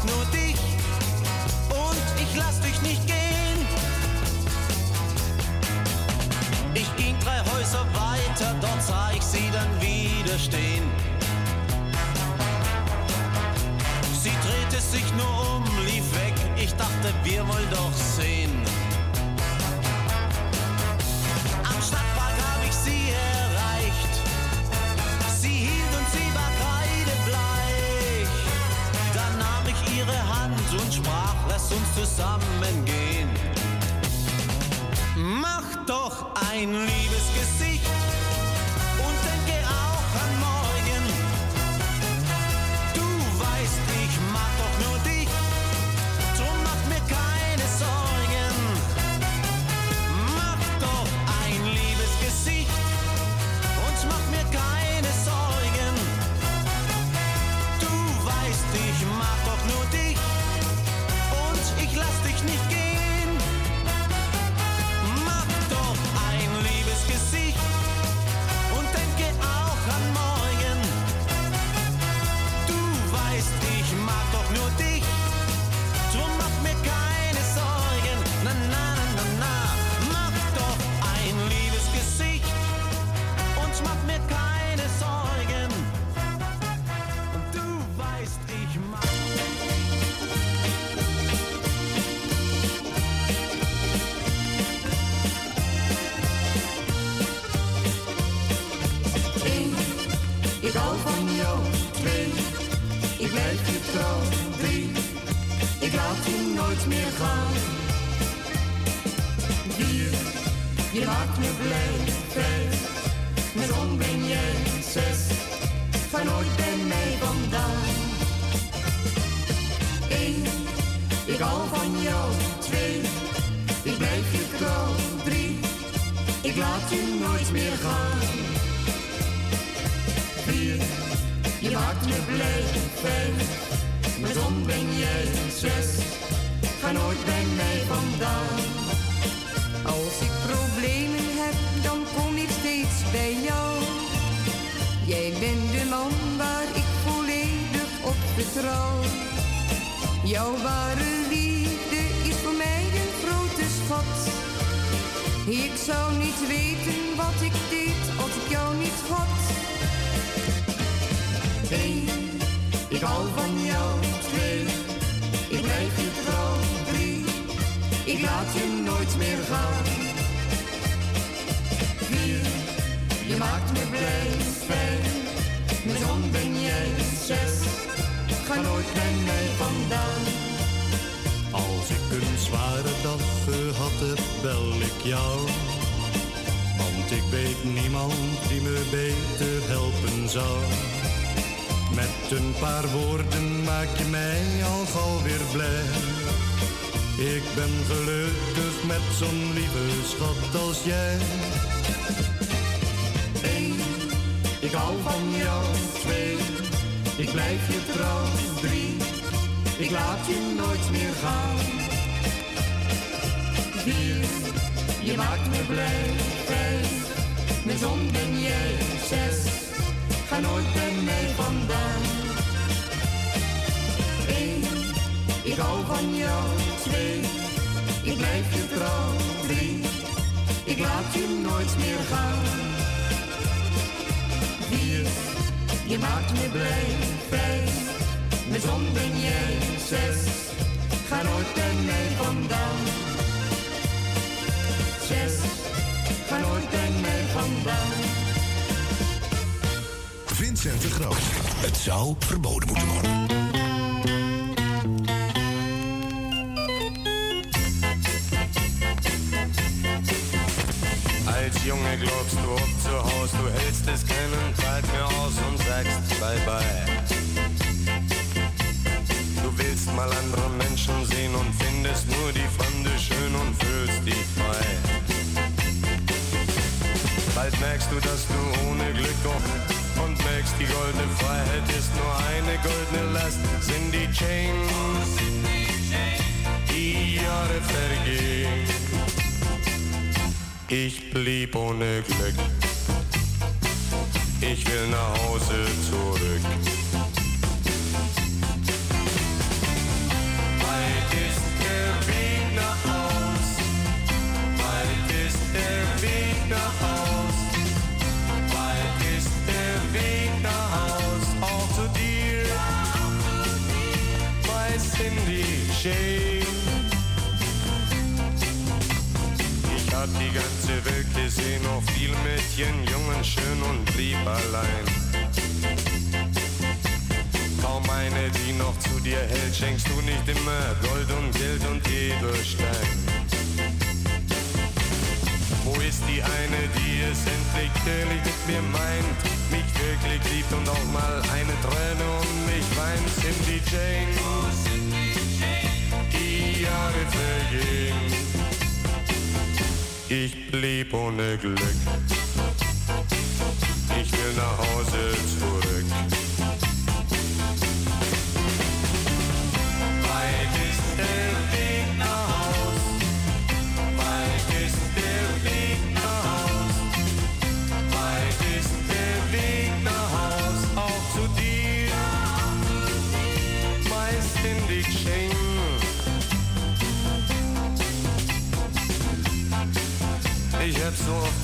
Nur dich und ich lass dich nicht gehen. Ich ging drei Häuser weiter, dort sah ich sie dann wieder stehen. Sie drehte sich nur um, lief weg, ich dachte, wir wollen doch sehen. Doch je maakt me blij. Vijf, mijn zon ben jij. Zes, ga nooit bij mij vandaan. Eén, ik hou van jou. Twee, ik blijf je trouw. Drie, ik laat je nooit meer gaan. Vier, je maakt me blij. Vijf, zon ben jij. Zes, ga nooit bij mij vandaan. Op vertrouw. Jouw ware liefde is voor mij een grote schat. Ik zou niet weten wat ik deed als ik jou niet had. Eén, ik hou van jou. Twee, ik blijf je trouw. Drie, ik laat je nooit meer gaan. Vier, je maakt me blij. Vijf, mijn Als ik een zware dag gehad heb, bel ik jou. Want ik weet niemand die me beter helpen zou. Met een paar woorden maak je mij al gauw weer blij. Ik ben gelukkig met zo'n lieve schat als jij. Eén, ik hou van jou. Twee, blijf je trouw. Drie, ik laat je nooit meer gaan. Vier, je maakt me blij. Vijf, mijn zon ben jij. Zes, ga nooit bij mij vandaan. Eén, ik hou van jou. Twee, ik blijf je trouw. Drie, ik laat je nooit meer gaan. Je maakt me blij. Vijf, mijn zon ben. Zes, ga nooit bij mij vandaan. Zes, ga nooit bij mij vandaan. Vincent de Groot. Het zou verboden moeten worden. Glaubst du ob zu Haus, du hältst es keinen Tag mehr aus und sagst bye bye. Du willst mal andere Menschen sehen und findest nur die Fremde schön und fühlst dich frei. Bald merkst du, dass du ohne Glück auch und merkst, die goldene Freiheit ist nur eine goldene Last. Sind die Chains, die Jahre vergehen. Ich blieb ohne Glück. Ich will nach Hause zurück. Weit ist der Weg nach Haus. Weit ist der Weg nach Haus. Weit ist der Weg nach Haus. Auch zu dir. Weiß in die Shade. Ganze Welt gesehen, auch viel Mädchen, jung und schön und blieb allein. Kaum eine, die noch zu dir hält, schenkst du nicht immer Gold und Geld und Edelstein. Wo ist die eine, die es endlich ehrlich mit mir meint, mich wirklich liebt und auch mal eine Träne um mich weint? Cindy Jane, die Jahre vergehen. Ich blieb ohne Glück. Ich will nach Hause zurück.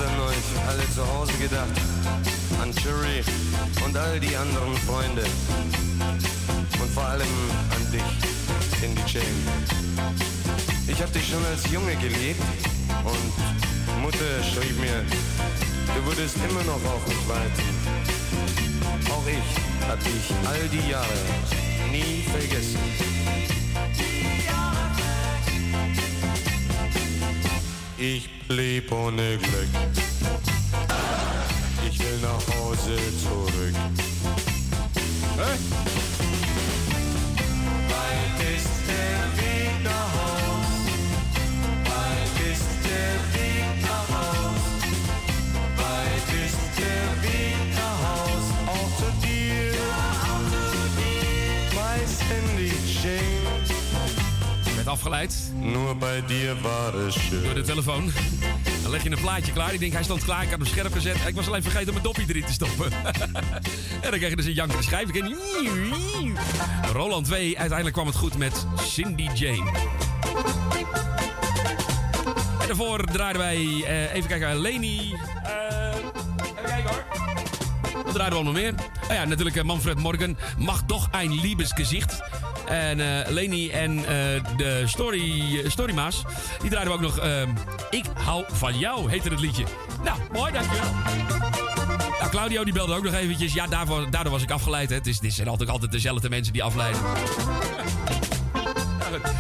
An euch alle zu Hause gedacht. An Cherry und all die anderen Freunde. Und vor allem an dich, Cindy Jane. Ich hab dich schon als Junge geliebt und Mutter schrieb mir, du würdest immer noch auf mich warten. Auch ich hab dich all die Jahre nie vergessen. Ich blieb ohne Glück. Ich will nach Hause zurück. Hey. Afgeleid. Nur bij dir schön. Door de telefoon. Dan leg je een plaatje klaar. Ik denk, hij stond klaar. Ik had hem scherp gezet. Ik was alleen vergeten om mijn doppie erin te stoppen. en dan kreeg je dus een jankende schijf. Ik denk, Roland 2. Uiteindelijk kwam het goed met Cindy Jane. En daarvoor draaiden wij... eh, even kijken, Leni. Eh, even kijken hoor. Wat draaiden we allemaal meer? Oh ja, natuurlijk eh, Manfred Morgan. Mag toch een liebesgezicht. En eh, Leni en eh, de story, Storymaas, die draaiden we ook nog. eh, ik hou van jou, heette het liedje. Nou, mooi, dankjewel. Nou, Claudio die belde ook nog eventjes. Ja, daarvoor, daardoor was ik afgeleid. Hè. Het, is, dit zijn altijd, altijd dezelfde mensen die afleiden.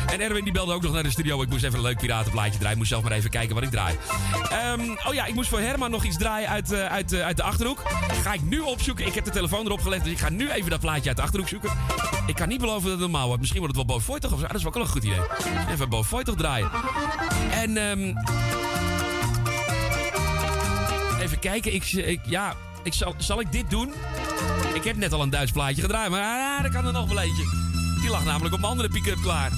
En Erwin die belde ook nog naar de studio. Ik moest even een leuk piratenplaatje draaien. Moest zelf maar even kijken wat ik draai. Ehm, oh ja, ik moest voor Herman nog iets draaien uit, eh, uit, eh, uit de Achterhoek. Ga ik nu opzoeken. Ik heb de telefoon erop gelegd, dus ik ga nu even dat plaatje uit de Achterhoek zoeken. Ik kan niet beloven dat het normaal wordt. Misschien wordt het wel toch of zo. Ah, Dat is wel een goed idee. Even toch draaien. En ehm, even kijken. Ik, ik, ja, ik zal, zal ik dit doen? Ik heb net al een Duits plaatje gedraaid, maar ah, er kan er nog wel eentje. Die lag namelijk op mijn andere pick-up klaar.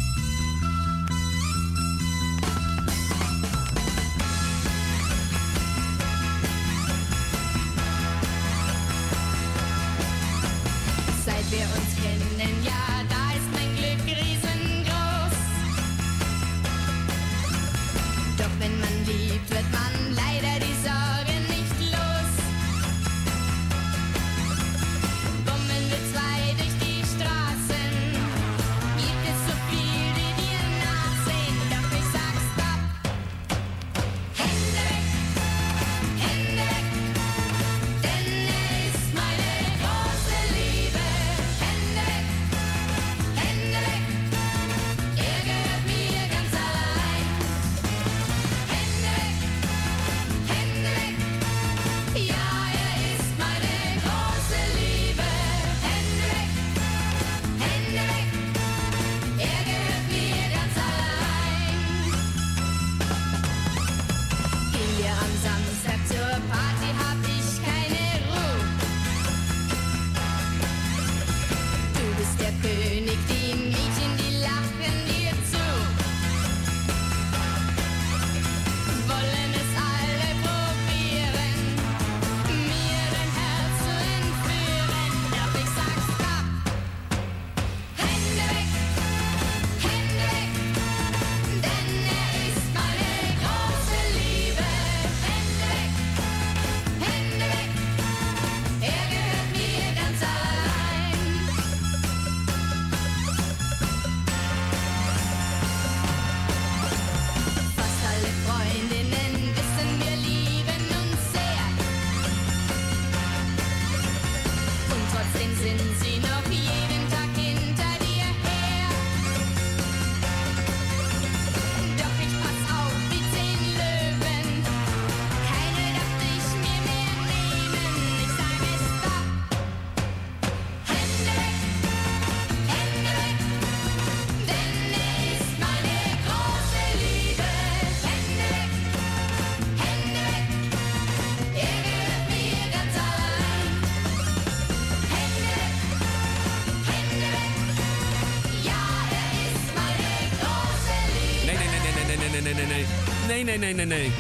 Nee, nee, nee, nee, nee.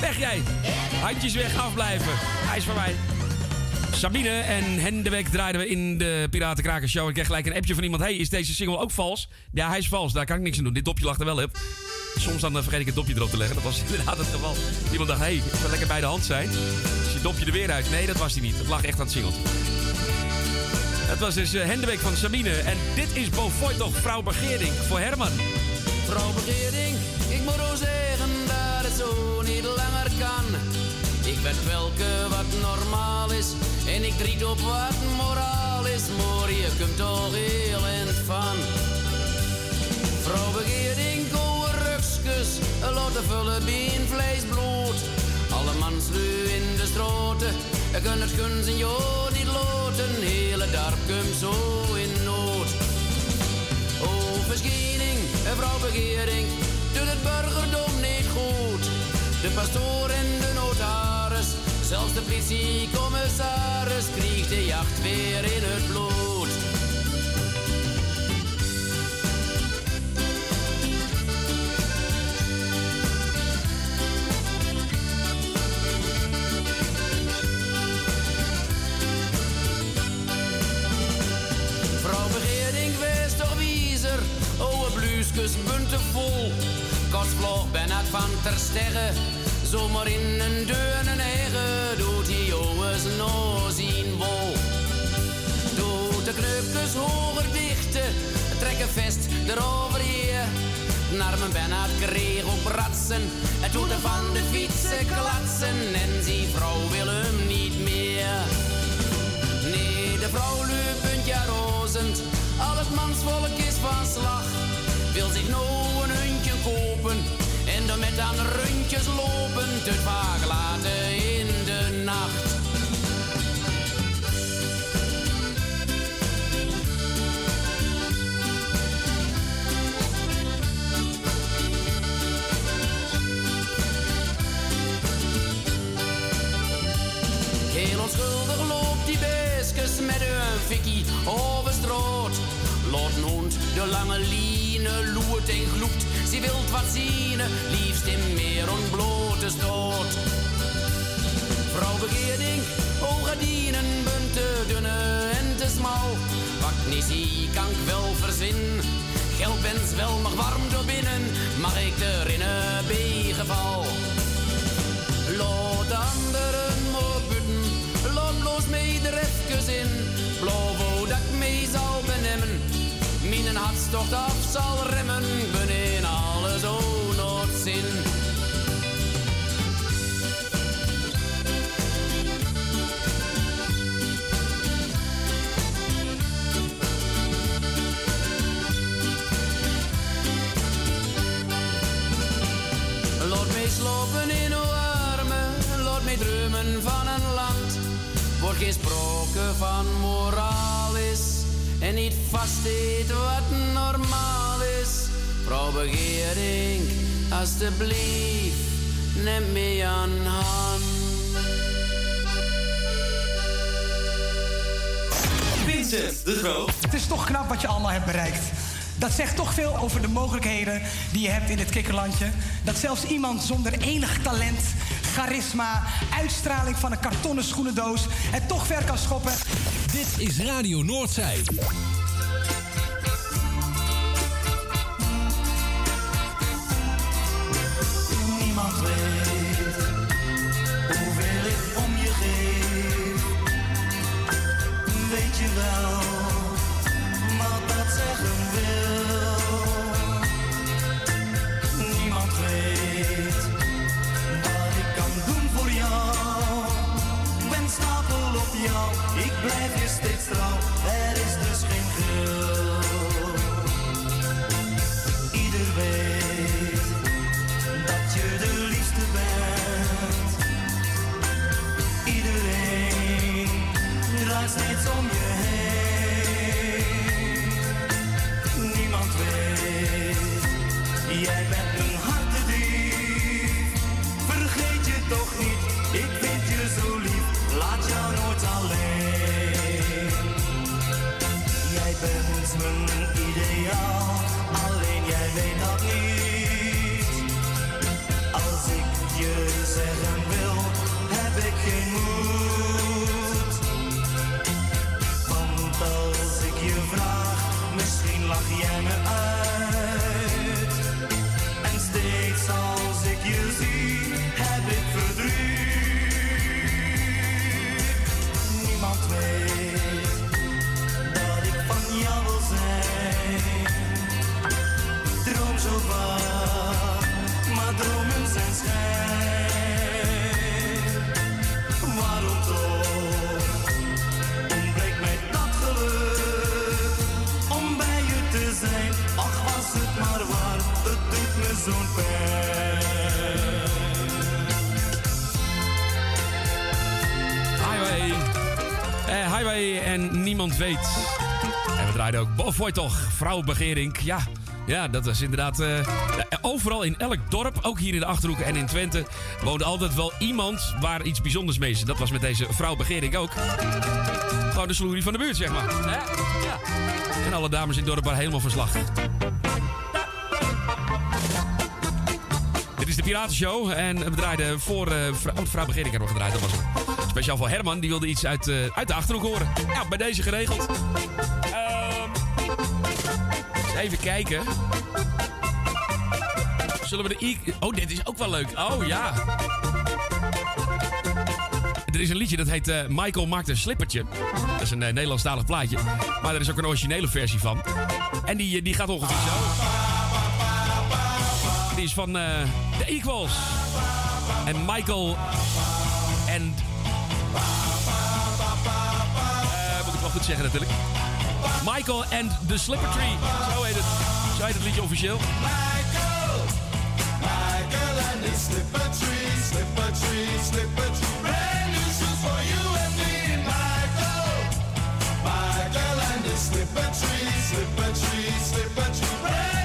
Weg jij. Handjes weg, afblijven. Hij is van mij. Sabine en Hendewek draaiden we in de Piratenkraken Show. Ik kreeg gelijk een appje van iemand. Hey, is deze single ook vals? Ja, hij is vals. Daar kan ik niks aan doen. Dit dopje lag er wel op. Soms dan eh, vergeet ik het dopje erop te leggen. Dat was inderdaad het geval. Iemand dacht, hey, ik wil lekker bij de hand zijn. Is je dopje er weer uit? Nee, dat was hij niet. Het lag echt aan het singeltje. Het was dus eh, Hendewek van Sabine. En dit is Bofoy toch, vrouw Begeerding voor Herman. Vrouw Begeerding, ik moet het zo niet langer kan. Ik ben welke wat normaal is en ik driet op wat moraal is. Maar je kunt toch heel eind van. Vrouw Begeerding, goeie rukskus, laat de vullen bien vlees bloed. Alle manslui in de stroten, je kunt het guns in jou niet loten. Hele dorp komt zo in nood. Oh, verschijning, vrouw Begeering, het burgerdom niet goed. De pastoor en de notaris, zelfs de politiecommissaris, kriegt de jacht weer in het bloed. Vrouw Begeerding, wees toch wiezer. Oude blueskus, bunte vol. Kostvlog ben het van ter sterren. Zomaar in een deur eigen. Doet die jongens no zien wol. Doet de kneupjes hoger dichten. Trek een vest erover hier. Naar mijn ben het kreeg op. Het doet er van de fietsen klatsen. En die vrouw wil hem niet meer. Nee, de vrouw ja rozend. Al het mansvolk is van slag. Wil zich nou een kopen. En dan met aan rundjes lopen. Te vaak laten in de nacht. Heel onschuldig loopt die beestjes met een fikkie over straat. Hond de lange line loert en gloept. Ze wilt wat zien, liefst in meer ontblote stoot. Vrouw Begeerding, oogadienen, bunte, dunne en te smal. Wat niet kan ik wel verzinnen. Geld wens wel nog warm door binnen, mag ik erin begeval. Laat anderen maar butten, laat bloos mee er even in. Blauw dat ik mee zal hartstocht af zal remmen. Ben in alles zin. Laat mij slopen in uw armen, laat mij dromen van een land. Wordt geen sprake van moraal en niet vastdeed wat normaal is. Vrouw Begeering, alstublieft, neem me aan hand. Vincent de Groot. Het is toch knap wat je allemaal hebt bereikt. Dat zegt toch veel over de mogelijkheden die je hebt in dit kikkerlandje. Dat zelfs iemand zonder enig talent, charisma, uitstraling van een kartonnen schoenendoos het toch ver kan schoppen. Dit is Radio Noordzij. Blijf je steeds trouw. Bofoy toch, vrouwenbegering. Ja, ja, dat was inderdaad... eh, overal in elk dorp, ook hier in de Achterhoek en in Twente... woonde altijd wel iemand waar iets bijzonders mee is. Dat was met deze vrouwenbegering ook. Gewoon de sloerie van de buurt, zeg maar. Hè? Ja. En alle dames in het dorp waren helemaal verslag. Dit is de Piratenshow. En we draaiden voor eh vrou- oh, vrouw Begering hebben we gedraaid. Dat was. Speciaal voor Herman. Die wilde iets uit, eh, uit de Achterhoek horen. Ja, bij deze geregeld. Even kijken. Zullen we de. Oh, dit is ook wel leuk. Oh, ja. Er is een liedje dat heet eh, Michael maakt een slippertje. Dat is een eh, Nederlandstalig plaatje. Maar er is ook een originele versie van. En die, eh, die gaat ongeveer zo. Die is van The Equals. En Michael en... Moet ik wel goed zeggen natuurlijk. Michael and the Slipper Tree. Zo heet het. Zo heet het liedje officieel. Michael and his slipper tree, slipper tree, slipper tree. Brand new shoes for you and me, Michael. Michael and his slipper tree, slipper tree, slipper tree.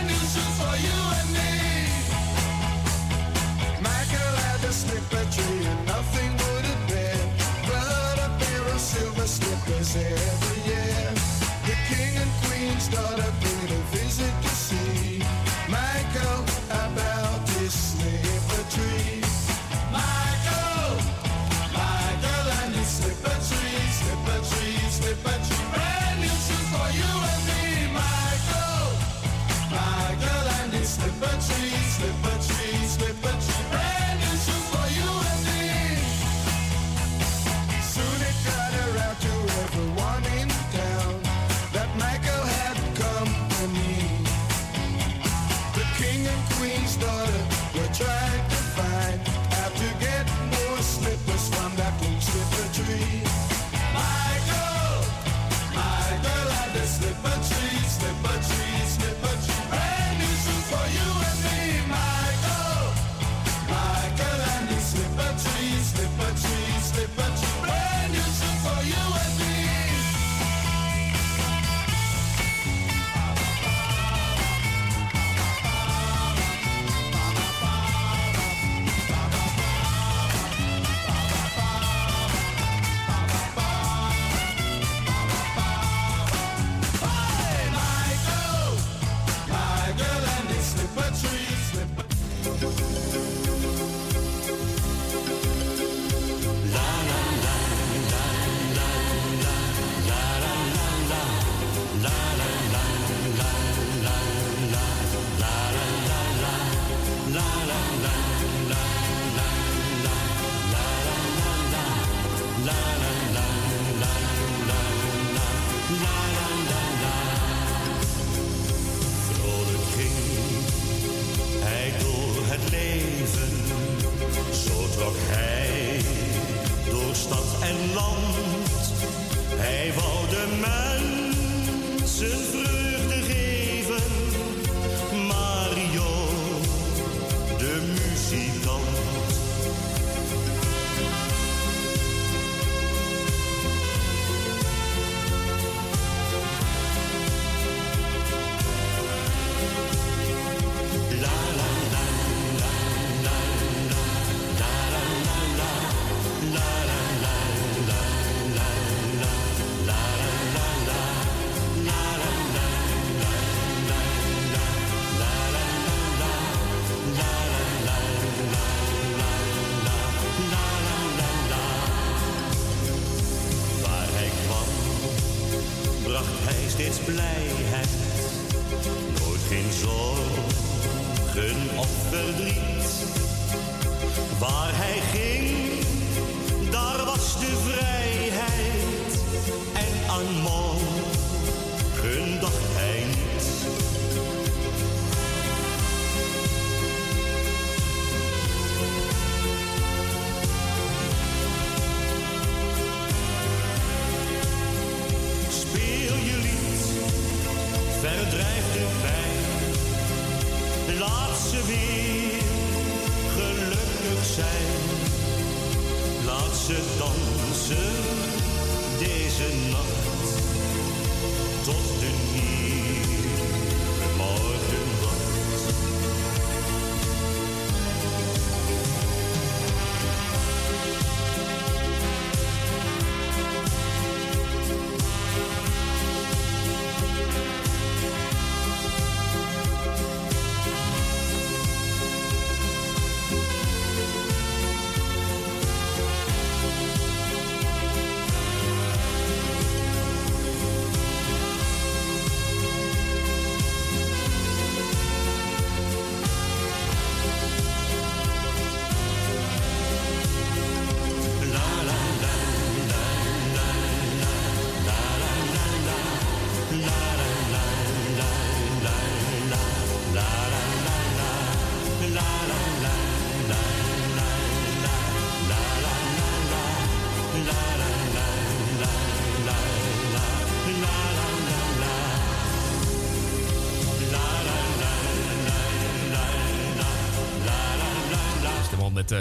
Waar hij ging, ze dansen deze nacht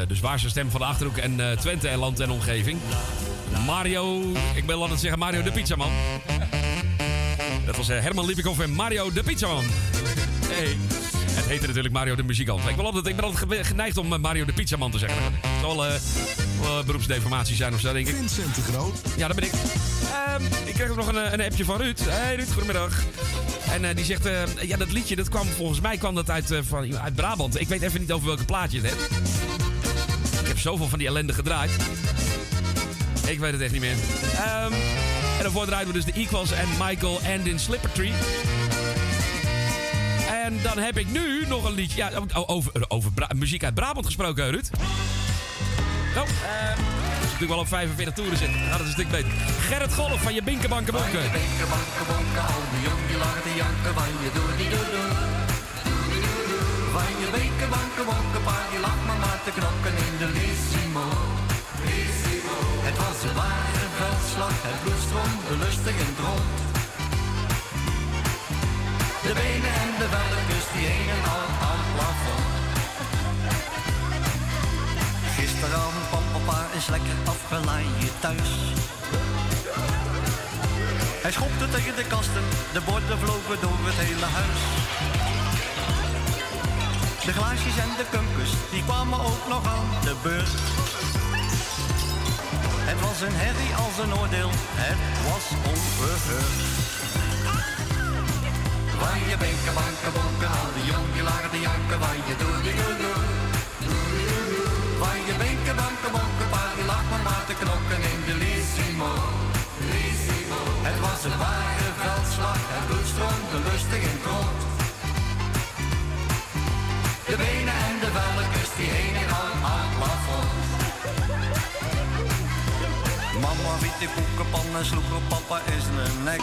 de eh, de zwaarste stem van de Achterhoek en eh, Twente en land en omgeving. Mario, ik wil altijd zeggen Mario de Pizzaman. Dat was eh, Herman Lipikoff en Mario de Pizzaman. Hey. Het heette natuurlijk Mario de Muzikant. Ik, wil altijd, ik ben altijd ge- geneigd om Mario de Pizzaman te zeggen. Dat zal eh, beroepsdeformatie zijn of zo, denk ik. Vincent de Groot. Ja, dat ben ik. Ehm, ik kreeg ook nog een, een appje van Ruud. Hey Ruud, goedemiddag. En die zegt, ja, dat liedje, dat kwam volgens mij kwam dat uit, van, uit Brabant. Ik weet even niet over welke plaatje het hebt. Zoveel van die ellende gedraaid. Ik weet het echt niet meer. Ehm, en daarvoor draaien we dus de Equals en Michael and in Slippertree. En dan heb ik nu nog een liedje. Ja, o- over, over Bra- muziek uit Brabant gesproken, Ruud. Oh, ehm, dat is natuurlijk wel op 45 toeren zitten. Nou, dat is een stuk beter. Gerrit Golf van je Binkenbanken Bonken. Binken, banken, bonken, al die jong die lachen te janken, van je doe die doe doe. Van je binken, banken, bonken, paar die lacht maar maar te knokken in de Lissimo. Het was een ware veldslag, het bloed stroomde lustig het rond. De benen en de velletjes die hingen al aan plafond. Gisteravond kwam papa eens lekker afgelaaid thuis. Hij schopte tegen de kasten, de borden vlogen door het hele huis. De glaasjes en de kumpus, die kwamen ook nog aan de beurt. Het was een herrie als een oordeel, het was onverheurd. Van je binken, banken, bonken, al die jong die lagen te janken, van je doe die doe doe. Van je binken, banken, bonken, paar die lag maar te knokken in de Lissimo. De koekenpan en sloeg op papa in zijn nek.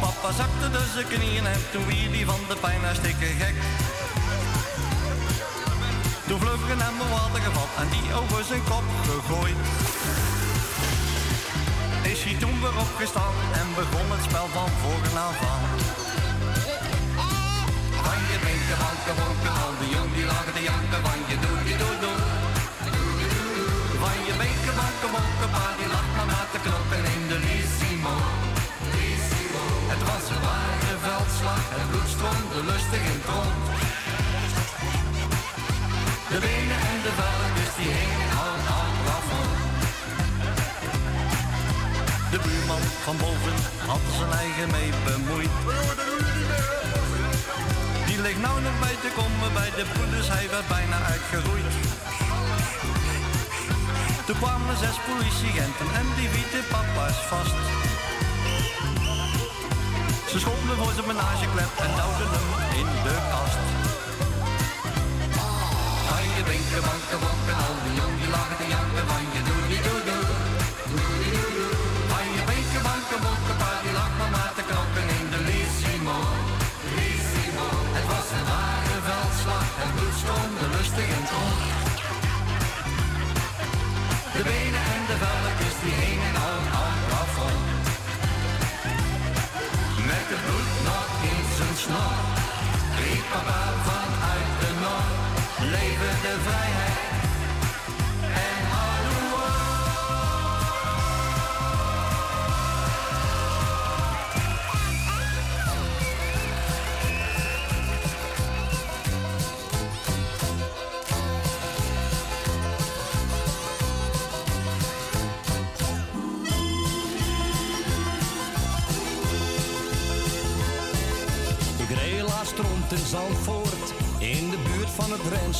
Papa zakte dus zijn knieën en toen wie die van de pijn hartstikke gek. Toen hem een water gevat en die over zijn kop gegooid. Is hij toen weer opgestaan en begon het spel van voren af aan. Van je bonken, al die jong die lagen te janken, van je doe die doe paar die lag maar maar te knoppen in de Lissimo. Het was een ware veldslag, het bloed stroomde lustig in het rond. De benen en de velletjes die hingen aan het plafond. De buurman van boven had zijn eigen mee bemoeid. Die ligt nou nog bij te komen bij de broeders, hij werd bijna uitgeroeid. Toen kwamen zes politieagenten en die wieten papa's vast. Ze schonden voor zijn menageklep en duwden hem in de kast. Van je drinken, banken, al die jong die te janken van je doodie doedoe. Doodie doedoe. Van je drinken, banken, bonken, pa die lag maar te knokken in de Lissimo. Lissimo. Het was een ware veldslag en bloed stroomde lustig in. De benen en de velletjes die hingen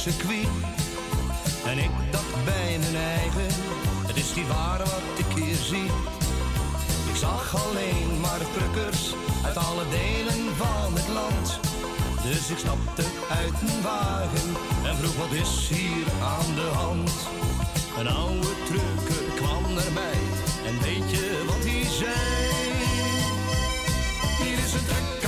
En ik dacht bij mijn eigen, het is niet waar wat ik hier zie. Ik zag alleen maar truckers uit alle delen van het land. Dus ik stapte uit mijn wagen en vroeg wat is hier aan de hand. Een oude trucker kwam naar mij en weet je wat hij zei? Hier is een trucker,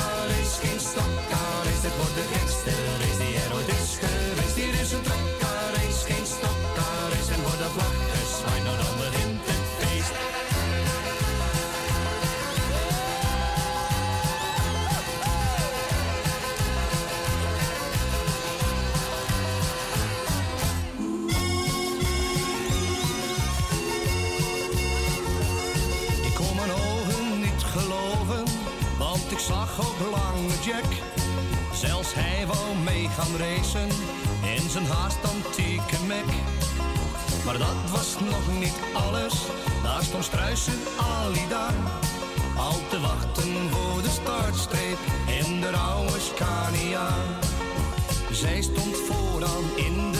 lange Jack. Zelfs hij wou mee gaan racen in zijn haast antieke Mac. Maar dat was nog niet alles, daar stond Struisen Alida. Al te wachten voor de startstreep in de oude Scania. Zij stond vooraan in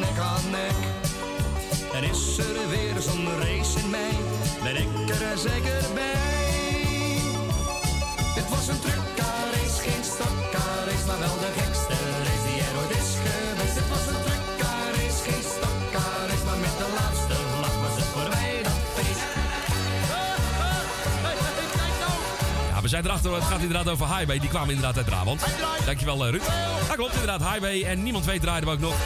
nek aan nek. En is er weer zo'n race in mij, ben ik er zeker bij. Het was een truckerrace, geen stokkerrace, maar wel de gekste race die er ooit is geweest. Het was een truckerrace, geen stokkerrace, maar met de laatste vlag was het voor mij dat feest. Ja, we zijn erachter, het gaat inderdaad over Highway. Die kwamen inderdaad uit Brabant. Dankjewel, eh, Ruud. Dat klopt inderdaad, Highway. En niemand weet draaiden we ook nog.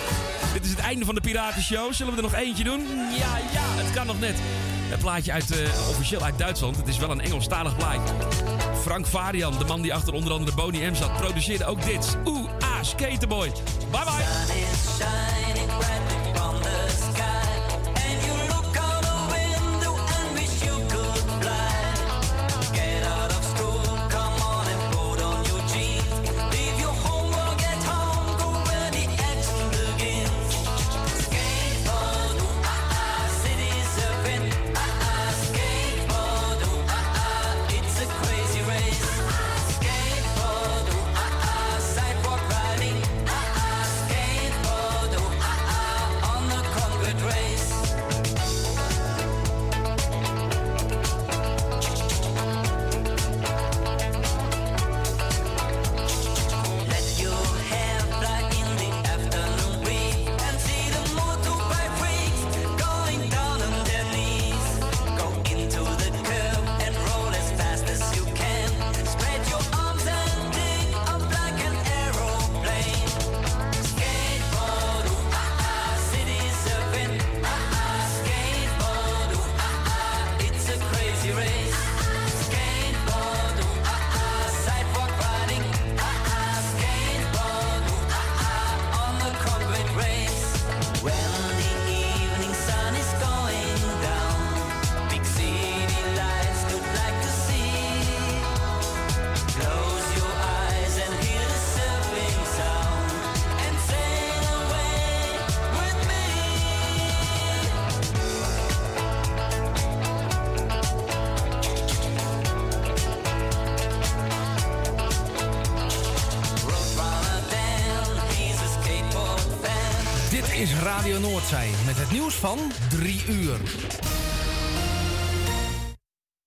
Einde van de Piratenshow. Zullen we er nog eentje doen? Ja, ja, het kan nog net. Het plaatje uit, eh, officieel uit Duitsland. Het is wel een Engelstalig plaatje. Frank Varian, de man die achter onder andere Boney M zat, produceerde ook dit. Oeh, ah, Skaterboy.